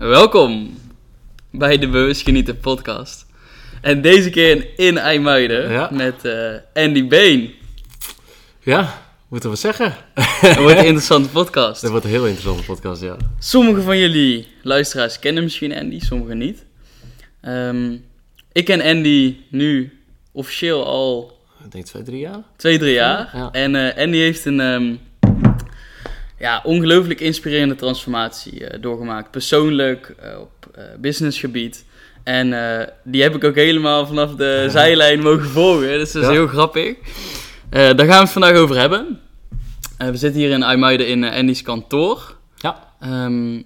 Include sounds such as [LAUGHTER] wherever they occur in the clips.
Welkom bij de Bewust Genieten podcast. En deze keer in IJmuiden Ja. met eh, Andy Been. Ja, moeten we zeggen. Het wordt een interessante podcast. [LAUGHS] Dit wordt een heel interessante podcast, ja. Sommige van jullie luisteraars kennen misschien Andy, sommigen niet. Ehm, ik ken Andy nu officieel al Ik denk twee, drie jaar. twee, drie jaar. Ja. En eh, Andy heeft een ehm, ja, ongelooflijk inspirerende transformatie eh, doorgemaakt. Persoonlijk, eh, op eh, businessgebied. En die heb ik ook helemaal vanaf de zijlijn mogen volgen. Dus dat is Ja. heel grappig. Daar gaan we het vandaag over hebben. We zitten hier in IJmuiden in Andy's kantoor. Ja. Ehm,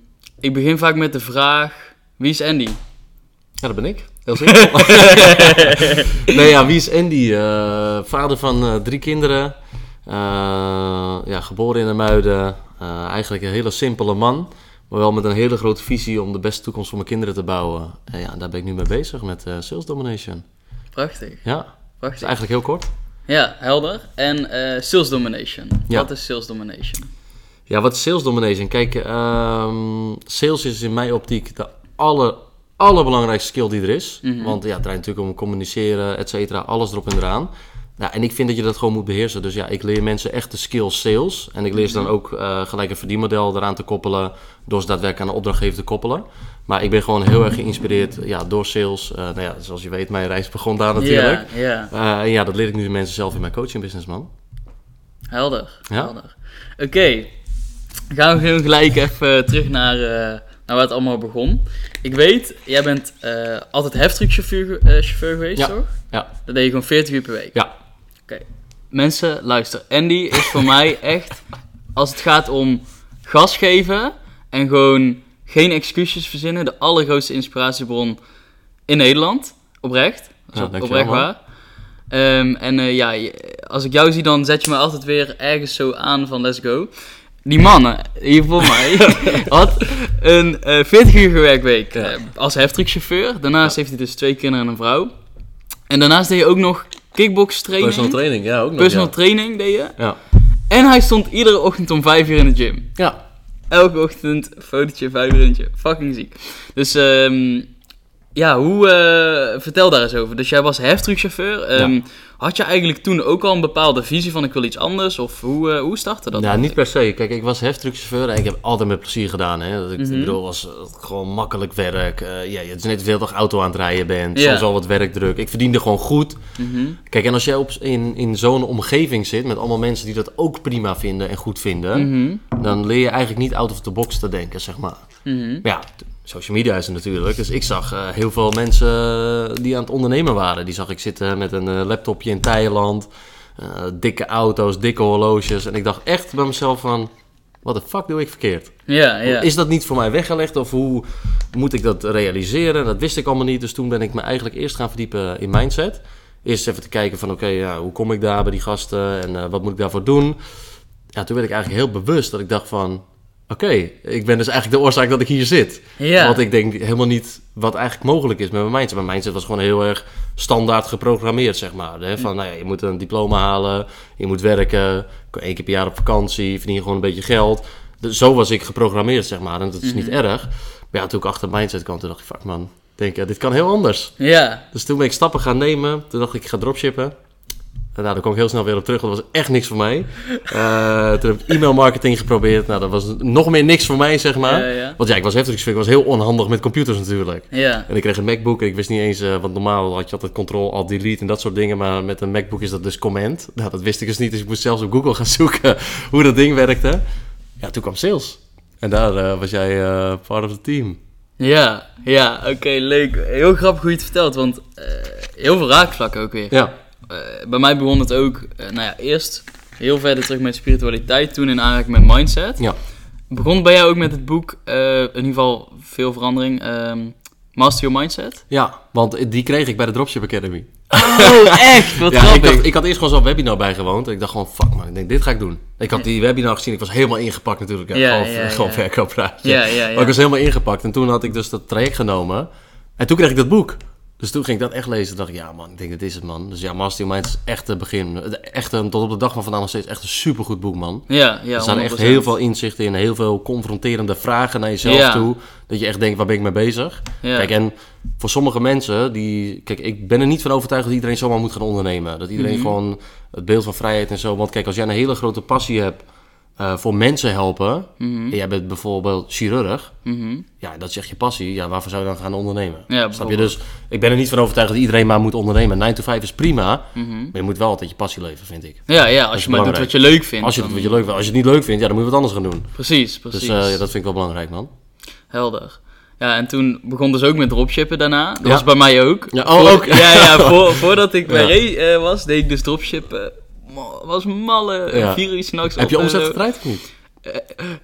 ik begin vaak met de vraag: wie is Andy? Ja, dat ben ik. Heel simpel. [LAUGHS] nee, ja, wie is Andy? Vader van drie kinderen. Eh, ja, geboren in de Muiden. Eh, eigenlijk een hele simpele man. Maar wel met een hele grote visie om de beste toekomst voor mijn kinderen te bouwen. En ja, daar ben ik nu mee bezig met eh, Sales Domination. Prachtig, Ja, dat is prachtig. eigenlijk heel kort. Ja, helder. En sales domination. Ja. Wat is sales domination? Ja, wat is sales domination? Kijk, ehm, sales is in mijn optiek de aller, allerbelangrijkste skill die er is. Mhm. Want ja, het draait natuurlijk om communiceren, et cetera, alles erop en eraan. Nou, en ik vind dat je dat gewoon moet beheersen. Dus ja, ik leer mensen echt de skill sales. En ik leer ze dan ook eh, gelijk een verdienmodel eraan te koppelen. Door ze daadwerkelijk aan de opdrachtgever te koppelen. Maar ik ben gewoon heel erg geïnspireerd ja, door sales. Eh, nou ja, zoals je weet, mijn reis begon daar natuurlijk. Ja. Eh, en ja, dat leer ik nu de mensen zelf in mijn coaching business, man. Helder. Ja. helder. Oké, gaan we gelijk even terug naar, eh, naar waar het allemaal begon. Ik weet, jij bent eh, altijd heftruckchauffeur eh, chauffeur geweest, Ja. toch? Ja. Dat deed je gewoon 40 uur per week. Ja. Oké. Mensen, luister. Andy is voor mij [LAUGHS] echt, als het gaat om gas geven en gewoon geen excuses verzinnen, de allergrootste inspiratiebron in Nederland. Oprecht. Ja, op- oprecht man. waar. Ehm, en eh, ja, als ik jou zie, dan zet je me altijd weer ergens zo aan van let's go. Die mannen hier voor [LAUGHS] mij had een eh 40 uur werkweek Ja. eh, als heftruckchauffeur. Daarnaast heeft hij dus twee kinderen en een vrouw. En daarnaast deed je ook nog kickbox training. Personal training, ja, ook nog. Personal ja. training deed je. Ja. En hij stond iedere ochtend om 5 uur in de gym. Ja. Elke ochtend fotootje, 5 uur in de gym. Fucking ziek. Dus ehm, ja, hoe, eh, vertel daar eens over. Dus jij was heftruckchauffeur. Em, Had je eigenlijk toen ook al een bepaalde visie van ik wil iets anders? Of hoe, eh, hoe startte dat? Nou, niet per se. Kijk, ik was heftruckchauffeur en ik heb altijd met plezier gedaan. Hè. Dat ik, Mhm. ik bedoel, was eh, gewoon makkelijk werk. Eh, ja, het is net veel toch auto aan het rijden bent. Ja. Soms al wat werkdruk. Ik verdiende gewoon goed. Mhm. Kijk, en als jij op, in, in zo'n omgeving zit met allemaal mensen die dat ook prima vinden en goed vinden, Mhm. dan leer je eigenlijk niet out of the box te denken, zeg maar. Mhm. Ja, social media is er natuurlijk. Dus ik zag eh, heel veel mensen eh, die aan het ondernemen waren. Die zag ik zitten met een eh, laptopje in Thailand. dikke auto's, dikke horloges. En ik dacht echt bij mezelf van... Wat de fuck doe ik verkeerd? Ja, ja. Is dat niet voor mij weggelegd? Of hoe moet ik dat realiseren? Dat wist ik allemaal niet. Dus toen ben ik me eigenlijk eerst gaan verdiepen in mindset. Eerst even te kijken van... Oké, ja, hoe kom ik daar bij die gasten? En wat moet ik daarvoor doen? Ja, toen werd ik eigenlijk heel bewust dat ik dacht van... Oké, ik ben dus eigenlijk de oorzaak dat ik hier zit. ja. Want ik denk helemaal niet wat eigenlijk mogelijk is met mijn mindset. Mijn mindset was gewoon heel erg standaard geprogrammeerd, zeg maar. Hè? Van, nou ja, je moet een diploma halen, je moet werken, één keer per jaar op vakantie, verdien gewoon een beetje geld. Dus zo was ik geprogrammeerd, zeg maar. En dat is niet erg. Maar ja, toen ik achter mindset kwam, toen dacht ik, fuck man, denk, ja, dit kan heel anders. ja. Dus toen ben ik stappen gaan nemen. Toen dacht ik, ik ga dropshippen. Nou, daar kwam ik heel snel weer op terug, want dat was echt niks voor mij. Eh, toen heb ik e-mail marketing geprobeerd. Nou, dat was nog meer niks voor mij, zeg maar. Ja. Want ja, ik was heftig, ik was heel onhandig met computers natuurlijk. Ja. En ik kreeg een MacBook en ik wist niet eens, eh, want normaal had je altijd control, alt, delete en dat soort dingen. Maar met een MacBook is dat dus command. Nou, dat wist ik dus niet, dus ik moest zelfs op Google gaan [LAUGHS] zoeken hoe dat ding werkte. Ja, toen kwam sales. En daar eh, was jij part of the team. Ja, ja, oké, leuk. Heel grappig hoe je het vertelt, want heel veel raakvlakken ook weer. Ja, Eh, bij mij begon het ook, eh, nou ja, eerst heel verder terug met spiritualiteit, toen in aanraking met mindset. ja. Begon bij jou ook met het boek, eh, in ieder geval veel verandering, ehm, Master Your Mindset? ja, want die kreeg ik bij de Dropship Academy. Oh, echt? Wat Ja, ik, dacht, ik had eerst gewoon zo'n webinar bijgewoond. En ik dacht gewoon, fuck man, ik denk, dit ga ik doen. Ik had die webinar gezien, ik was helemaal ingepakt natuurlijk. Ja, gewoon ja, gewoon ja. verkooppraatje. Ja, ja, ja. Maar ik was helemaal ingepakt. En toen had ik dus dat traject genomen. En toen kreeg ik dat boek. Dus toen ging ik dat echt lezen. dacht ik, ja man, ik denk, dit is het man. Dus ja, Mastermind is echt het begin. Echt een, tot op de dag van vandaag nog steeds echt een supergoed boek, man. Ja, ja. er staan echt 100%. heel veel inzichten in. Heel veel confronterende vragen naar jezelf Ja. toe. Dat je echt denkt, waar ben ik mee bezig? Ja. Kijk, en voor sommige mensen, die, kijk, ik ben er niet van overtuigd dat iedereen zomaar moet gaan ondernemen. Dat iedereen Mhm. gewoon het beeld van vrijheid en zo. Want kijk, als jij een hele grote passie hebt eh, voor mensen helpen. En jij bent bijvoorbeeld chirurg. Mhm. Ja, dat echt je passie. Ja, waarvoor zou je dan gaan ondernemen? Ja, Snap je? Dus ik ben er niet van overtuigd dat iedereen maar moet ondernemen. 9 to 5 is prima. Mhm. Maar je moet wel altijd je passie leven, vind ik. Ja, ja, als je maar doet wat je leuk vindt. Als je wat je leuk vindt. Als je het niet leuk vindt, ja, dan moet je wat anders gaan doen. Precies, precies. Dus ja, dat vind ik wel belangrijk, man. Helder. Ja, en toen begon dus ook met dropshippen daarna. Dat Ja. was bij mij ook. Ja, oh, Voor- ook. Ja, ja voor, [LAUGHS] voordat ik bij. Ray eh, was, deed ik dus dropshippen. Was malle. Ja. Vier uur s'nachts Heb je omzet eh, gedraaid of niet?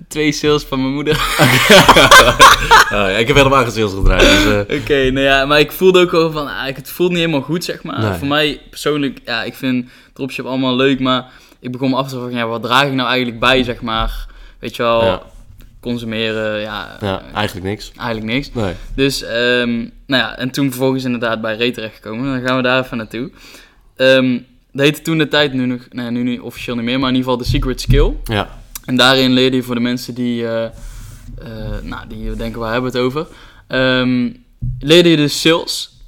Twee sales van mijn moeder. [LAUGHS] ja, ik heb helemaal geen sales gedraaid. Dus, eh, Oké, nou ja, maar ik voelde ook wel van, ah, ik- het voelt niet helemaal goed, zeg maar. Nee. Voor mij persoonlijk, ja, ik vind dropship allemaal leuk, maar ik begon me af te vragen, ja, wat draag ik nou eigenlijk bij, zeg maar. Weet je wel, Ja. consumeren, ja, ja, eh, eigenlijk niks. eigenlijk niks. Nee. Dus, ehm, nou ja, en toen vervolgens inderdaad bij Ray terechtgekomen. Dan gaan we daar even naartoe. Ehm dat heette toen de tijd, nu, nog, nee, nu niet officieel niet meer, maar in ieder geval de Secret Skill. Ja, En daarin leerde je voor de mensen die, eh, nou, die denken, waar hebben we het over? Ehm, leerde je dus sales,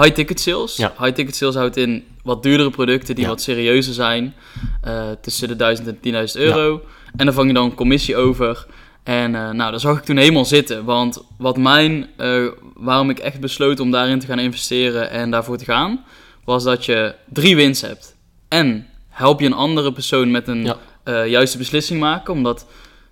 high-ticket sales. Ja. High-ticket sales houdt in wat duurdere producten die Ja. wat serieuzer zijn. eh, tussen de 1000 en 10.000 euro. En dan vang je dan een commissie over. En eh, nou, dat zag ik toen helemaal zitten. Want wat mijn, waarom ik echt besloot om daarin te gaan investeren en daarvoor te gaan, was dat je drie wins hebt. En help je een andere persoon met een Ja. eh, juiste beslissing maken. Omdat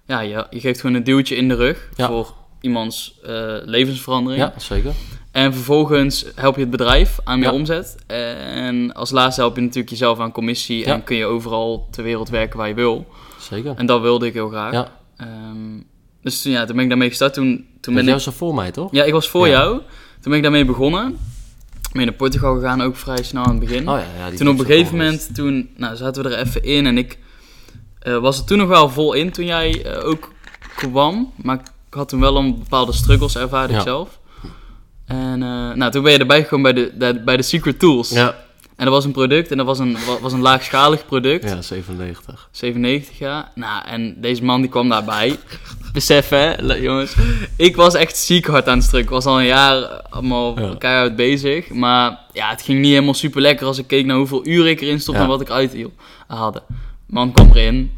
ja, je, je geeft gewoon een duwtje in de rug Ja. voor iemands eh, levensverandering. ja zeker. En vervolgens help je het bedrijf aan meer Ja. omzet. En als laatste help je natuurlijk jezelf aan commissie. En kun je overal ter wereld werken waar je wil. Zeker. En dat wilde ik heel graag. Ja, Ehm, dus toen, ja, toen ben ik daarmee gestart. Toen, toen ben jij ik... zo voor mij, toch? Ja, ik was voor jou. Toen ben ik daarmee begonnen. Ben naar Portugal gegaan, ook vrij snel aan het begin. Oh ja, ja. die toen op een gegeven moment, toen nou, zaten we er even in en ik eh, was er toen nog wel vol in toen jij eh, ook kwam. Maar ik had toen wel een bepaalde struggles ervaarde Ja. zelf. En eh, nou, toen ben je erbij gekomen bij de, de- bij de Secret Tools. Ja, En dat was een product en dat was een, wa- was een laagschalig product. ja 97. 97 jaar. Nou, en deze man die kwam daarbij. Besef hè, jongens. Ik was echt ziek hard aan het strukken. Ik was al een jaar eh, allemaal Ja. keihard bezig. Maar ja, het ging niet helemaal super lekker als ik keek naar hoeveel uren ik erin stond Ja. en wat ik uit haalde. Man kwam erin.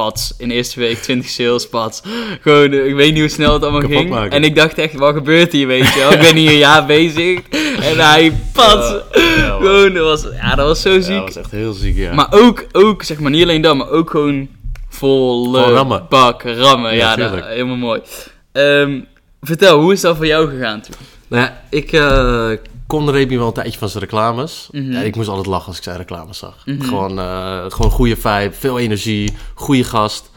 Pats. In de eerste week 20 sales, pats. Gewoon, eh, ik weet niet hoe snel het allemaal Kapot ging. maken. En ik dacht echt, wat gebeurt hier, weet je wel? Ik ben hier een jaar bezig. En hij, pats. Ja, man. gewoon, dat was, ja, dat was zo Ja, ziek. dat was echt heel ziek, ja. Maar ook, ook, zeg maar, niet alleen dat, maar ook gewoon vol Gewoon rammen. bak rammen. Ja, Ja, dat- helemaal mooi. Ehm, vertel, hoe is dat voor jou gegaan toen? Nou ja, ik eh kon Remy wel een tijdje van zijn reclames. Mhm. Ja, ik moest altijd lachen als ik zijn reclames zag. Mhm. Gewoon, eh gewoon goede vibe, veel energie, goede gast.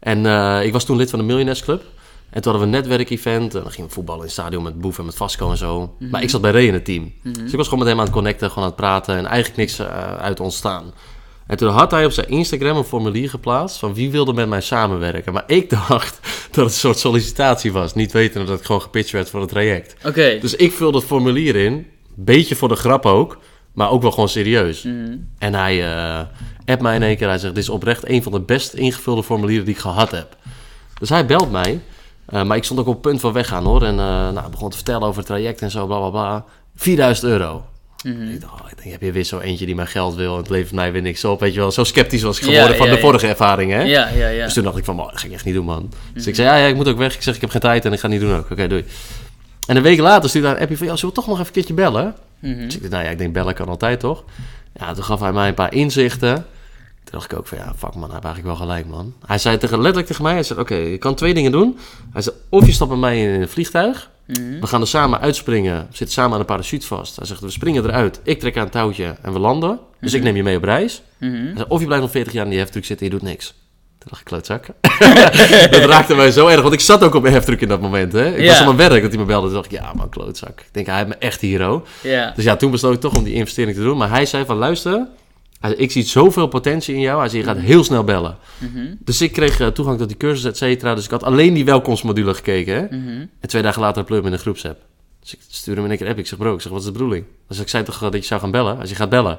En eh, ik was toen lid van de Millionaires Club. En toen hadden we een netwerkevent. En dan gingen we voetballen in het stadion met Boef en met Vasco en zo. Mhm. Maar ik zat bij Ray in het team. Dus ik was gewoon met hem aan het connecten, gewoon aan het praten. En eigenlijk niks eh, uit ontstaan. En toen had hij op zijn Instagram een formulier geplaatst van wie wilde met mij samenwerken. Maar ik [LAUGHS] dacht dat het een soort sollicitatie was. Niet weten dat ik gewoon gepitcht werd voor het traject. Oké. Dus ik vul dat formulier in. Beetje voor de grap ook. Maar ook wel gewoon serieus. Mhm. En hij eh appt mij in één keer. Hij zegt, dit is oprecht een van de best ingevulde formulieren die ik gehad heb. Dus hij belt mij. Eh, maar ik stond ook op het punt van weggaan hoor. En eh nou, begon te vertellen over het traject en zo, bla bla bla. 4000 euro. Mhm. Ik dacht, oh, ik denk, heb je weer zo eentje die mijn geld wil en het levert mij weer niks op. Weet je wel, zo sceptisch was ik Ja, geworden van ja, de ja. vorige ervaring hè. Ja, ja, ja. Dus toen dacht ik van, "Man, dat ga ik echt niet doen, man. Dus ik zei, ja, ja, ik moet ook weg. Ik zeg, ik heb geen tijd en ik ga het niet doen ook. Oké, doei. En een week later stuurde hij een appje van, ja, zullen we toch nog even een keertje bellen? Mhm. Dus ik dacht, nou ja, ik denk bellen kan altijd, toch? Ja, toen gaf hij mij een paar inzichten. Toen dacht ik ook van, ja, fuck man, hij heeft eigenlijk wel gelijk, man. Hij zei tegen, letterlijk tegen mij, hij zei, oké, je kan twee dingen doen. Hij zei, of je stapt met mij in een vliegtuig. Mhm. We gaan er samen uitspringen. We zitten samen aan een parachute vast. Hij zegt, we springen eruit. Ik trek aan het touwtje en we landen. Dus ik neem je mee op reis. Mhm. Hij zei, of je blijft nog 40 jaar in die heftruck zitten en je doet niks. Ik, klootzak. [LAUGHS] dat raakte mij zo erg, want ik zat ook op mijn heftruck in dat moment. Hè? Ik Ja. was op mijn werk dat hij me belde. Toen dacht ik, ja man, klootzak. Ik denk, hij heeft me echt hero. Ja. Dus ja, toen besloot ik toch om die investering te doen. Maar hij zei van, luister, ik zie zoveel potentie in jou. Hij zei, je gaat heel snel bellen. Mhm. Dus ik kreeg eh, toegang tot die cursus, et cetera. Dus ik had alleen die welkomstmodule gekeken. Hè? Mhm. En twee dagen later pleur in de groepsapp. Dus ik stuurde hem in één keer app. Ik zeg, bro, ik zeg, wat is de bedoeling? Dus ik zei toch dat je zou gaan bellen? Als je gaat bellen.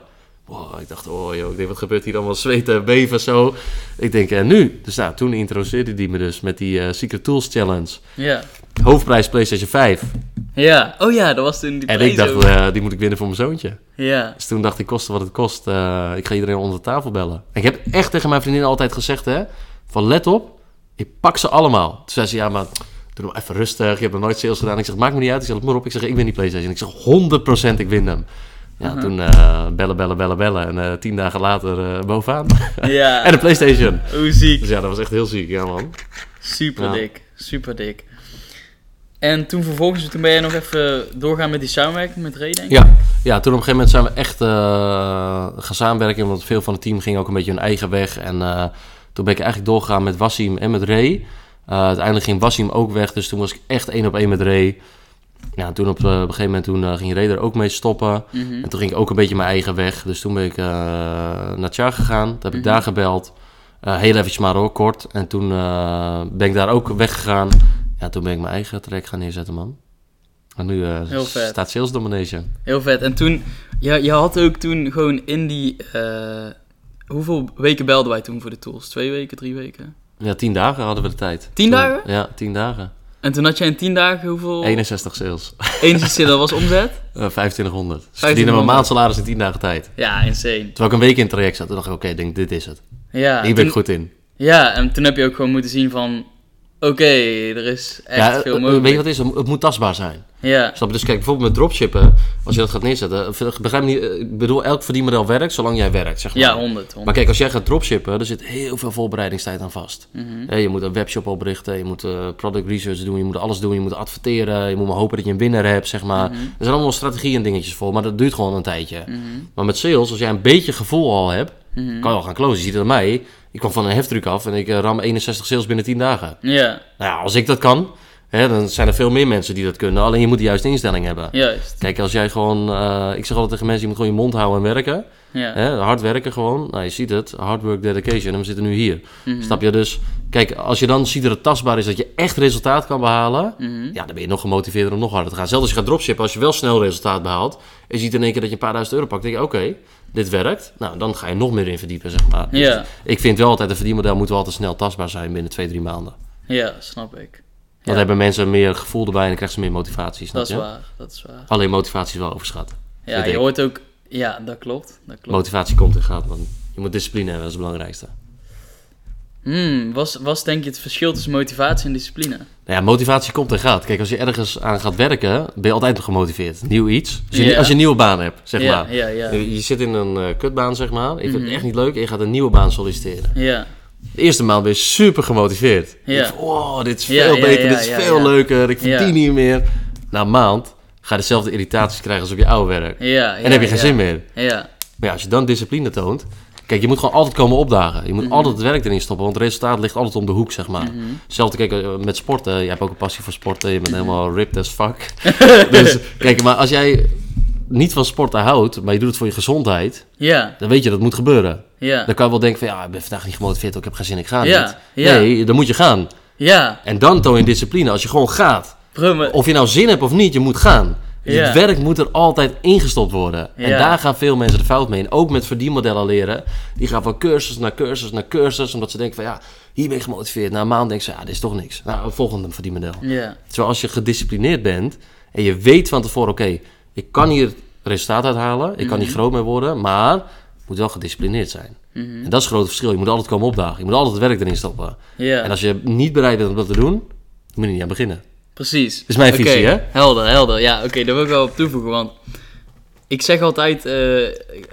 Wow, ik dacht, oh joh, ik denk, wat gebeurt hier allemaal? Zweten, beven, zo. Ik denk, en nu? Dus nou, toen introduceerde hij me dus met die eh, Secret Tools Challenge. Ja. Hoofdprijs PlayStation 5. Ja. Oh ja, dat was toen die En ik dacht, eh, die moet ik winnen voor mijn zoontje. Ja. Dus toen dacht ik, koste wat het kost. eh, ik ga iedereen onder de tafel bellen. En ik heb echt tegen mijn vriendin altijd gezegd, hè. Van let op, ik pak ze allemaal. Toen zei ze, ja, maar doe nou even rustig. Je hebt nog nooit sales gedaan. Ik zeg, maakt me niet uit. Ik zeg, maar op. Ik zeg, ik win die PlayStation. Ik zeg, 100% ik win hem. Ja, Aha. toen eh, bellen, bellen, bellen, bellen. En eh, tien dagen later eh, bovenaan. [LAUGHS] Ja. en de PlayStation. Hoe ziek. Dus ja, dat was echt heel ziek, ja man. Super Ja. dik. Super dik. En toen vervolgens, toen ben jij nog even doorgaan met die samenwerking met Ray, denk ik? Ja, ja, toen op een gegeven moment zijn we echt gaan samenwerken. Want veel van het team ging ook een beetje hun eigen weg. En toen ben ik eigenlijk doorgegaan met Wassim en met Ray. Uiteindelijk ging Wassim ook weg. Dus toen was ik echt één op één met Ray. Ja, toen op, eh, op een gegeven moment toen, eh, ging Ray er ook mee stoppen. Mhm. En toen ging ik ook een beetje mijn eigen weg. Dus toen ben ik eh, naar Tjar gegaan. Toen heb ik Mhm. daar gebeld. Heel eventjes maar hoor, kort. En toen ben ik daar ook weggegaan. Ja, toen ben ik mijn eigen track gaan neerzetten, man. En nu staat Sales Domination. Heel vet. En toen, ja, je had ook toen gewoon in die, hoeveel weken belden wij toen voor de tools? Twee weken, drie weken? Ja, tien dagen hadden we de tijd. Tien Toen- dagen? Ja, tien dagen. En toen had jij in tien dagen hoeveel? 61 sales. 61 dat was omzet? [LAUGHS] Eh 2500. Dus 2500. verdienen een maandsalaris in tien dagen tijd. Ja, insane. Terwijl ik een week in het traject zat, toen dacht ik, oké, ik denk, dit is het. Ja, Hier ben ik goed in. Ja, en toen heb je ook gewoon moeten zien van, oké, er is echt ja, veel eh, mogelijk. weet je wat het is? Het moet tastbaar zijn. Ja, Snap je? Dus kijk, bijvoorbeeld met dropshippen, als je dat gaat neerzetten, eh, begrijp me niet, eh, ik bedoel, elk verdienmodel werkt zolang jij werkt, zeg maar. ja, 100. 100. Maar kijk, als jij gaat dropshippen, er zit heel veel voorbereidingstijd aan vast. Mhm. Je moet een webshop oprichten, je moet eh, product research doen, je moet alles doen, je moet adverteren, je moet maar hopen dat je een winnaar hebt, zeg maar. Mhm. Er zijn allemaal strategieën en dingetjes voor, maar dat duurt gewoon een tijdje. Mhm. Maar met sales, als jij een beetje gevoel al hebt, Mhm. kan je al gaan closen. Je ziet het aan mij, ik kwam van een heftruck af en ik eh, ram 61 sales binnen 10 dagen. Ja, Nou ja, als ik dat kan, hè, dan zijn er veel meer mensen die dat kunnen. Alleen je moet de juiste instelling hebben. juist. Kijk, als jij gewoon, eh, ik zeg altijd tegen mensen, je moet gewoon je mond houden en werken. Ja. Hè, hard werken gewoon. Nou, je ziet het. Hard work, dedication. En we zitten nu hier. Mhm. Snap je? Dus, kijk, als je dan ziet dat het tastbaar is, dat je echt resultaat kan behalen. Mhm. Ja, dan ben je nog gemotiveerder om nog harder te gaan. Zelfs als je gaat dropshippen, als je wel snel resultaat behaalt. En je ziet in één keer dat je een paar duizend euro pakt. denk je, oké, dit werkt. Nou, dan ga je nog meer in verdiepen, zeg maar. Dus Ja, ik vind wel altijd, een verdienmodel moet wel altijd snel tastbaar zijn binnen twee, drie maanden. ja, snap ik. Dan Ja. hebben mensen meer gevoel erbij en dan krijgen ze meer motivatie. Snap Dat is je? waar, dat is waar. Alleen motivatie is wel overschat. Ja, je hoort ook... Ja, dat klopt. Dat klopt. Motivatie komt en gaat, man. Je moet discipline hebben, dat is het belangrijkste. Hmm, was, was denk je het verschil tussen motivatie en discipline? Nou ja, motivatie komt en gaat. Kijk, als je ergens aan gaat werken, ben je altijd nog gemotiveerd. Nieuw iets. Als je, als je een nieuwe baan hebt, zeg maar. Je, je zit in een eh, kutbaan, zeg maar. Vindt Mhm. het echt niet leuk en je gaat een nieuwe baan solliciteren. Ja, De eerste maand ben je super gemotiveerd. Ja. Denkt, wow, dit is veel beter, dit is veel leuker, ik verdien hier meer. Na een maand ga je dezelfde irritaties krijgen als op je oude werk. en heb je geen zin meer. Ja, Maar ja, als je dan discipline toont... Kijk, je moet gewoon altijd komen opdagen. Je moet Mhm. altijd het werk erin stoppen, want het resultaat ligt altijd om de hoek, zeg maar. Mhm. Hetzelfde, kijk, eh, met sporten. Jij hebt ook een passie voor sporten. Je bent helemaal ripped as fuck. [LAUGHS] dus, kijk, maar als jij niet van sporten houdt, maar je doet het voor je gezondheid... ja, dan weet je dat het moet gebeuren. ja. Dan kan je wel denken van, ja, ik ben vandaag niet gemotiveerd, ik heb geen zin, ik ga niet. Nee, dan moet je gaan. Ja, En dan toon je discipline, als je gewoon gaat. Of je nou zin hebt of niet, je moet gaan. Dus. Het werk moet er altijd ingestopt worden. En daar gaan veel mensen de fout mee. En ook met verdienmodellen leren. Die gaan van cursus naar cursus naar cursus. Omdat ze denken van ja, hier ben ik gemotiveerd. Na een maand denken ze, ja, dit is toch niks. Nou, volgende verdienmodel. Ja, Terwijl als je gedisciplineerd bent en je weet van tevoren, oké, ik kan hier resultaat uithalen. Ik kan niet groot mee worden, maar ik moet wel gedisciplineerd zijn. mhm. En dat is het grote verschil. Je moet altijd komen opdagen. Je moet altijd het werk erin stoppen. En als je niet bereid bent om dat te doen, dan moet je niet aan beginnen. Precies. is mijn visie, hè? Helder, helder. Ja, oké, daar wil ik wel op toevoegen. Want ik zeg altijd, eh,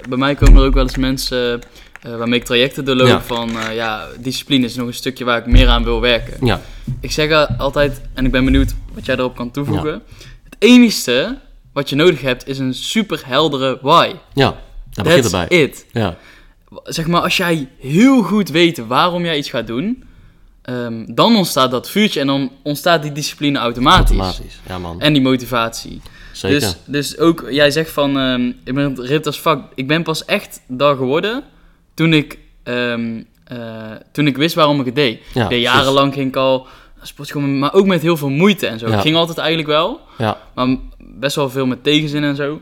bij mij komen er ook wel eens mensen eh, waarmee ik trajecten doorloop Ja. van, ja, discipline is nog een stukje waar ik meer aan wil werken. Ja, Ik zeg altijd, en ik ben benieuwd wat jij erop kan toevoegen. Het enigste wat je nodig hebt is een super heldere why. ja daar begint erbij. it. Ja, Zeg maar, als jij heel goed weet waarom jij iets gaat doen, ehm, dan ontstaat dat vuurtje en dan ontstaat die discipline automatisch. automatisch. Ja, man. En die motivatie. Zeker. Dus, dus ook, jij zegt van, ehm, ik ben ripped als fuck. Ik ben pas echt daar geworden toen ik, ehm, eh, toen ik wist waarom ik het deed. ja, ik deed precies. jarenlang ging ik al sport je gewoon, maar ook met heel veel moeite en zo. Ja. Het ging altijd eigenlijk wel, Ja, maar best wel veel met tegenzin en zo.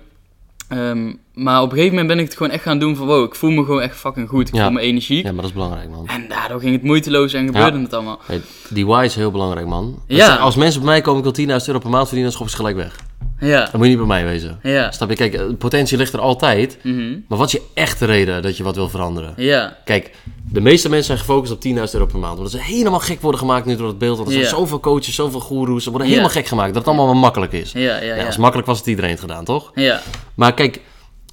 Maar op een gegeven moment ben ik het gewoon echt gaan doen van, wow, ik voel me gewoon echt fucking goed. Ik Ja. voel me energiek. ja, maar dat is belangrijk, man. En daardoor ging het moeiteloos en gebeurde het allemaal. Hey, die why is heel belangrijk, man. Ja. Als mensen bij mij komen, ik wil 10.000 euro per maand verdienen, dan schop ze gelijk weg. Ja, Dan moet je niet bij mij wezen. ja. Snap je? Kijk, potentie ligt er altijd. Mhm. Maar wat is je echte reden dat je wat wil veranderen? Ja, Kijk, de meeste mensen zijn gefocust op 10.000 euro per maand. Omdat ze helemaal gek worden gemaakt nu door het beeld. Want er zijn Ja. zoveel coaches, zoveel goeroes. Ze worden helemaal gek gemaakt. Dat het allemaal wel makkelijk is. ja, ja, Ja, ja. als makkelijk was het iedereen het gedaan, toch? Ja, Maar kijk,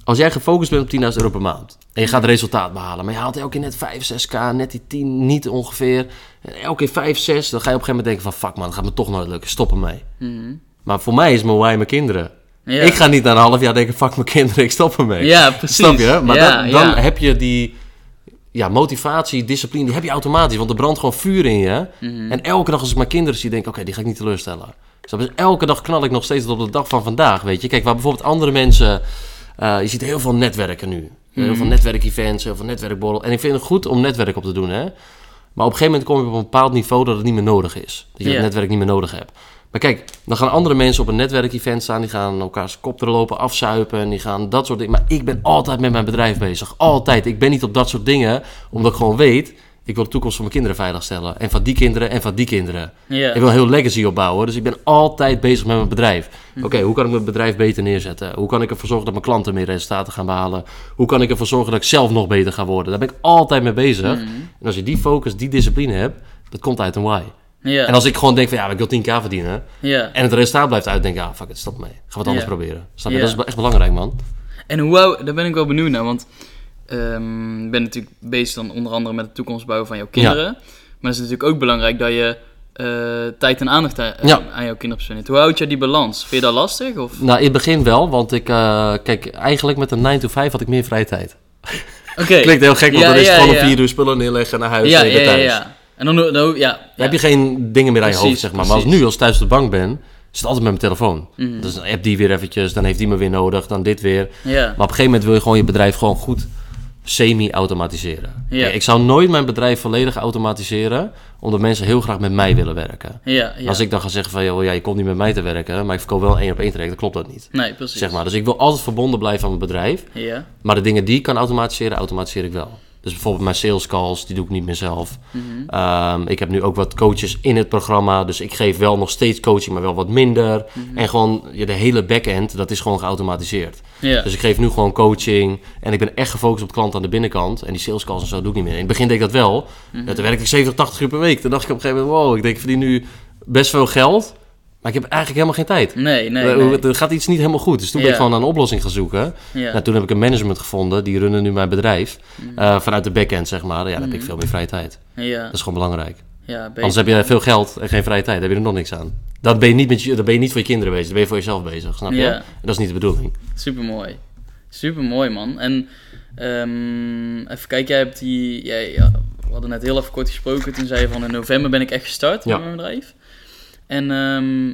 als jij gefocust bent op 10.000 euro per maand. En je gaat resultaat behalen. Maar je haalt elke keer net 5, 6k, net die 10 niet ongeveer. En elke keer 5, 6. Dan ga je op een gegeven moment denken van... Fuck man, dat gaat me toch nooit lukken. Stop ermee. Mhm. Maar voor mij is mijn why mijn kinderen. ja. Ik ga niet na een half jaar denken... Fuck mijn kinderen, [LAUGHS] ik stop ermee. Ja, precies. Snap je? Maar ja, dan, dan ja. heb je die ja, motivatie, discipline, die heb je automatisch. Want er brandt gewoon vuur in je. Mhm. En elke dag als ik mijn kinderen zie, denk ik, oké, die ga ik niet teleurstellen. Dus elke dag knal ik nog steeds tot op de dag van vandaag, weet je. Kijk, waar bijvoorbeeld andere mensen... eh, je ziet heel veel netwerken nu. Heel Mhm. veel netwerkevents, heel veel netwerkborrel. En ik vind het goed om netwerk op te doen, hè. Maar op een gegeven moment kom je op een bepaald niveau dat het niet meer nodig is. Dat je het netwerk niet meer nodig hebt. Maar kijk, dan gaan andere mensen op een netwerkevent staan. Die gaan elkaars kop lopen, afzuipen. En die gaan dat soort dingen. Maar ik ben altijd met mijn bedrijf bezig. Altijd. Ik ben niet op dat soort dingen. Omdat ik gewoon weet... Ik wil de toekomst van mijn kinderen veiligstellen. En van die kinderen en van die kinderen. Ik wil heel legacy opbouwen. Dus ik ben altijd bezig met mijn bedrijf. Mhm. Oké, hoe kan ik mijn bedrijf beter neerzetten? Hoe kan ik ervoor zorgen dat mijn klanten meer resultaten gaan behalen? Hoe kan ik ervoor zorgen dat ik zelf nog beter ga worden? Daar ben ik altijd mee bezig. Mhm. En als je die focus, die discipline hebt, dat komt uit een why. En als ik gewoon denk van ja, ik wil 10k verdienen. En het resultaat blijft uit, denk ik, ah, fuck it, stop mee. Ga wat anders proberen. Snap je? Dat is echt belangrijk, man. En hoe daar ben ik wel benieuwd naar, want ik ben natuurlijk bezig dan onder andere met de toekomstbouw van jouw kinderen. Maar het is natuurlijk ook belangrijk dat je eh, tijd en aandacht Ja. aan jouw kinderen spendeert. Hoe houd je die balans? Vind je dat lastig? Of? Nou, in het begin wel, want ik, eh, kijk, eigenlijk met een 9 to 5 had ik meer vrije tijd. Oké. [LAUGHS] Klinkt heel gek, want Ja, dan is het gewoon om vier uur spullen neerleggen naar huis en thuis. ja. En dan, dan, dan- ja, Dan heb je geen dingen meer aan je hoofd, zeg maar. Maar als nu, als ik thuis op de bank ben, zit het altijd met mijn telefoon. Mhm. Dus dan app die weer eventjes, dan heeft die me weer nodig, dan dit weer. Ja. Maar op een gegeven moment wil je gewoon je bedrijf gewoon goed semi-automatiseren. Ja. Kijk, Ik zou nooit mijn bedrijf volledig automatiseren, omdat mensen heel graag met mij willen werken. Ja, ja. Als ik dan ga zeggen van, joh, ja, je komt niet met mij te werken, maar ik verkoop wel één op één traject, dan klopt dat niet. Nee, precies. Zeg maar. Dus ik wil altijd verbonden blijven aan mijn bedrijf. Ja. Maar de dingen die ik kan automatiseren, automatiseer ik wel. Dus bijvoorbeeld mijn sales calls, die doe ik niet meer zelf. Mhm. Ehm, ik heb nu ook wat coaches in het programma. Dus ik geef wel nog steeds coaching, maar wel wat minder. Mhm. En gewoon ja, de hele back-end, dat is gewoon geautomatiseerd. Dus ik geef nu gewoon coaching. En ik ben echt gefocust op klanten aan de binnenkant. En die sales calls en zo doe ik niet meer. In het begin deed ik dat wel. Ja, Toen werkte ik 70, 80 uur per week. Toen dacht ik op een gegeven moment, wow, ik denk, ik verdien nu best veel geld. Maar ik heb eigenlijk helemaal geen tijd. Nee, nee, Eh, nee. Er gaat iets niet helemaal goed. Dus toen ben ik gewoon aan een oplossing gaan zoeken. Ja. Nou, toen heb ik een management gevonden, die runnen nu mijn bedrijf. Mhm. eh, vanuit de backend, zeg maar. Ja, dan heb ik veel meer vrije tijd. Ja. Dat is gewoon belangrijk. Ja. Anders heb je veel geld en geen vrije tijd. Dan heb je er nog niks aan. Dan ben je niet, met je, ben je niet voor je kinderen bezig. Dan ben je voor jezelf bezig, snap je? En dat is niet de bedoeling. Super mooi. Super mooi, man. En ehm, even kijken, jij hebt die. Jij, ja, we hadden net heel even kort gesproken. Toen zei je van in november ben ik echt gestart met mijn bedrijf. En ehm,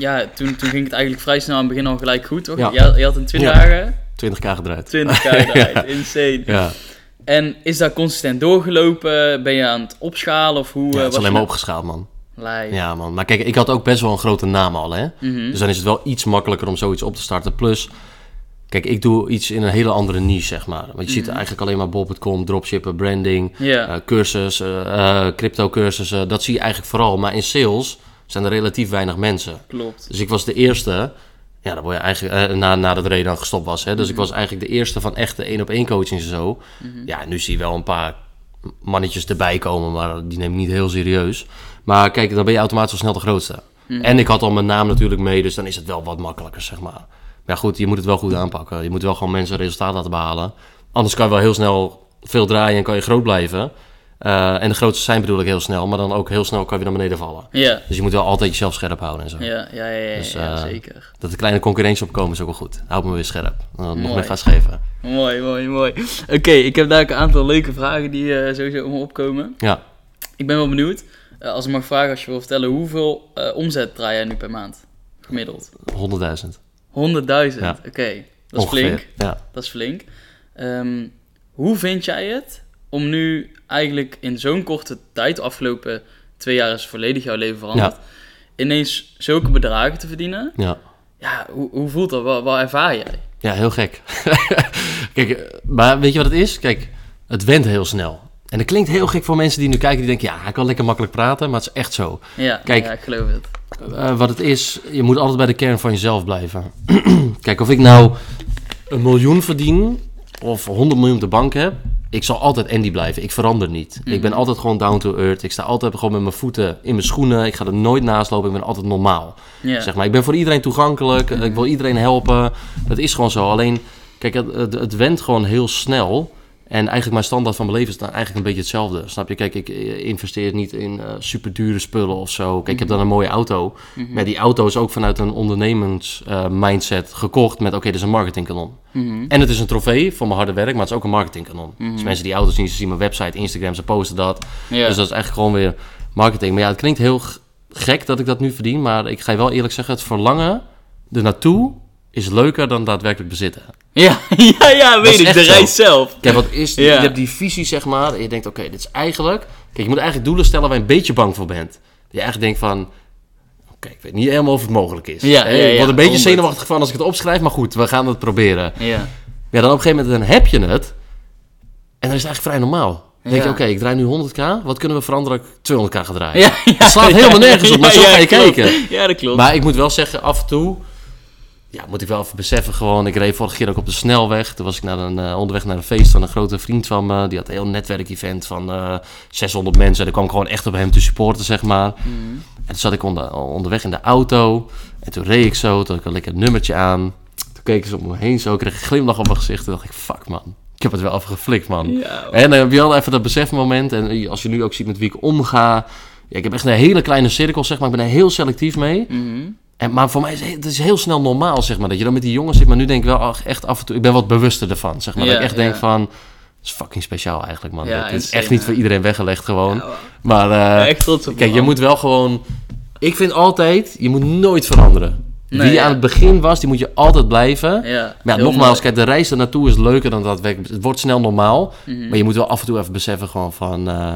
ja, toen, toen ging het eigenlijk vrij snel aan het begin al gelijk goed, toch? Ja. Je, je had in 20 Ja. dagen 20k gedraaid. 20 k eruit. Insane. Ja, En is dat consistent doorgelopen? Ben je aan het opschalen? Of hoe ja eh, het is alleen maar nou- opgeschaald, man. Ja, man. Maar kijk, ik had ook best wel een grote naam al, hè. Mhm. Dus dan is het wel iets makkelijker om zoiets op te starten. Plus, kijk, ik doe iets in een hele andere niche, zeg maar. Want je ziet Mhm. eigenlijk alleen maar bol.com, dropshippen, branding, eh, cursus, eh, eh, crypto cursussen. Dat zie je eigenlijk vooral. Maar in sales zijn er relatief weinig mensen. Klopt. Dus ik was de eerste, ja, dan word je eigenlijk, eh, na, nadat Ray dan gestopt was. Hè, dus Mhm. ik was eigenlijk de eerste van echte één op één coachings en zo. Mhm. Ja, nu zie je wel een paar mannetjes erbij komen, maar die neem ik niet heel serieus. Maar kijk, dan ben je automatisch al snel de grootste. Mhm. En ik had al mijn naam natuurlijk mee, dus dan is het wel wat makkelijker, zeg maar. Maar ja, goed, je moet het wel goed aanpakken. Je moet wel gewoon mensen resultaat laten behalen. Anders kan je wel heel snel veel draaien en kan je groot blijven. Eh, en de grootste zijn bedoel ik heel snel, maar dan ook heel snel kan je naar beneden vallen. Ja. Dus je moet wel altijd jezelf scherp houden en zo. Ja, ja, ja, ja, Dus, ja, eh, zeker. Dat de kleine concurrentie opkomen is ook wel goed. Houdt me weer scherp. Dan nog meer gas geven. Mooi, mooi, mooi. Oké, ik heb daar ook een aantal leuke vragen die eh, sowieso om opkomen. Ja, Ik ben wel benieuwd, als ik mag vragen, als je wil vertellen, hoeveel omzet draai jij nu per maand? Gemiddeld. 100.000. 100.000, Ja. oké. Dat is Ongeveer. flink. Ja. Dat is flink. Ehm, hoe vind jij het om nu eigenlijk in zo'n korte tijd, afgelopen twee jaar is volledig jouw leven veranderd. Ineens zulke bedragen te verdienen. Ja. Ja, hoe, hoe voelt dat? Wat, wat ervaar jij? Ja, heel gek. [LAUGHS] Kijk, eh, maar weet je wat het is? Kijk, het went heel snel. En dat klinkt heel gek voor mensen die nu kijken, die denken, ja, hij kan lekker makkelijk praten, maar het is echt zo. Ja, Kijk. ja ik geloof het. Eh, wat het is, je moet altijd bij de kern van jezelf blijven. [CLEARS THROAT] Kijk, of ik nou een miljoen verdien of 100 miljoen op de bank heb, ik zal altijd Andy blijven. Ik verander niet. Ik ben Mhm. altijd gewoon down to earth. Ik sta altijd gewoon met mijn voeten in mijn schoenen. Ik ga er nooit naast lopen. Ik ben altijd normaal. Zeg maar, ik ben voor iedereen toegankelijk. Ik wil iedereen helpen. Dat is gewoon zo. Alleen, kijk, het, het, het went gewoon heel snel. En eigenlijk mijn standaard van mijn leven is dan eigenlijk een beetje hetzelfde. Snap je? Kijk, ik eh, investeer niet in eh super dure spullen of zo. Kijk, ik heb dan een mooie auto. Mhm. Maar die auto is ook vanuit een ondernemens eh, mindset gekocht met... oké, dit is een marketingkanon. Mhm. En het is een trofee voor mijn harde werk, maar het is ook een marketingkanon. Mhm. Dus mensen die auto's zien, ze zien mijn website, Instagram, ze posten dat. Dus dat is eigenlijk gewoon weer marketing. Maar ja, het klinkt heel gek dat ik dat nu verdien, maar ik ga je wel eerlijk zeggen, het verlangen er naartoe is leuker dan daadwerkelijk bezitten. ja, [LAUGHS] ja, ja, weet ik. De zo. reis zelf. Kijk, wat is, Ja. je hebt die visie, zeg maar, en je denkt, oké, dit is eigenlijk... Kijk, je moet eigenlijk doelen stellen waar je een beetje bang voor bent. Dat je eigenlijk denkt van, oké, ik weet niet helemaal of het mogelijk is. Ja, ja, ik word een beetje 100. zenuwachtig van als ik het opschrijf, maar goed, we gaan het proberen. Ja. Ja, dan op een gegeven moment dan heb je het. En dan is het eigenlijk vrij normaal. Dan denk je, oké, ik draai nu 100k. Wat kunnen we veranderen als ik 200k ga draaien? Ja, ja, Het slaat helemaal nergens op, maar zo ga je klopt. kijken. Ja, dat klopt. Maar ik moet wel zeggen, af en toe... Ja, moet ik wel even beseffen gewoon. Ik reed vorige keer ook op de snelweg. Toen was ik naar een, eh, onderweg naar een feest van een grote vriend van me. Die had een heel netwerkevent van eh 600 mensen. En daar kwam ik gewoon echt op hem te supporten, zeg maar. Mhm. En toen zat ik onder, onderweg in de auto. En toen reed ik zo. Toen had ik een lekker nummertje aan. Toen keken ze om me heen zo. Ik kreeg een glimlach op mijn gezicht. Toen dacht ik, fuck man. Ik heb het wel even geflikt, man. Ja, En dan heb je wel even dat besefmoment. En als je nu ook ziet met wie ik omga. Ja, ik heb echt een hele kleine cirkel, zeg maar. Ik ben er heel selectief mee. Mhm. En, maar voor mij is het, is heel snel normaal, zeg maar. Dat je dan met die jongens zit. Maar nu denk ik wel ach, echt af en toe... Ik ben wat bewuster ervan, zeg maar. Ja, dat ik echt denk van... Het is fucking speciaal eigenlijk, man. Ja, het is echt niet ja. voor iedereen weggelegd gewoon. Ja, Maar eh, echt trots op kijk, je moet wel gewoon... Ik vind altijd, je moet nooit veranderen. Nee, Wie je aan het begin was, die moet je altijd blijven. Ja, Maar nogmaals, kijk, de reis er naartoe is leuker dan dat werk. Het wordt snel normaal. Mhm. Maar je moet wel af en toe even beseffen gewoon van... eh,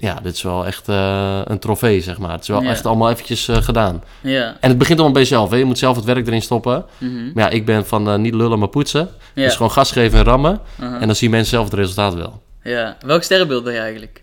ja, dit is wel echt eh, een trofee, zeg maar. Het is wel Ja. echt allemaal eventjes eh, gedaan. Ja. En het begint allemaal bij jezelf. Hè? Je moet zelf het werk erin stoppen. Mhm. Maar ja, ik ben van eh, niet lullen, maar poetsen. Ja. Dus gewoon gas geven en rammen. En dan zien mensen zelf het resultaat wel. ja. Welk sterrenbeeld ben je eigenlijk?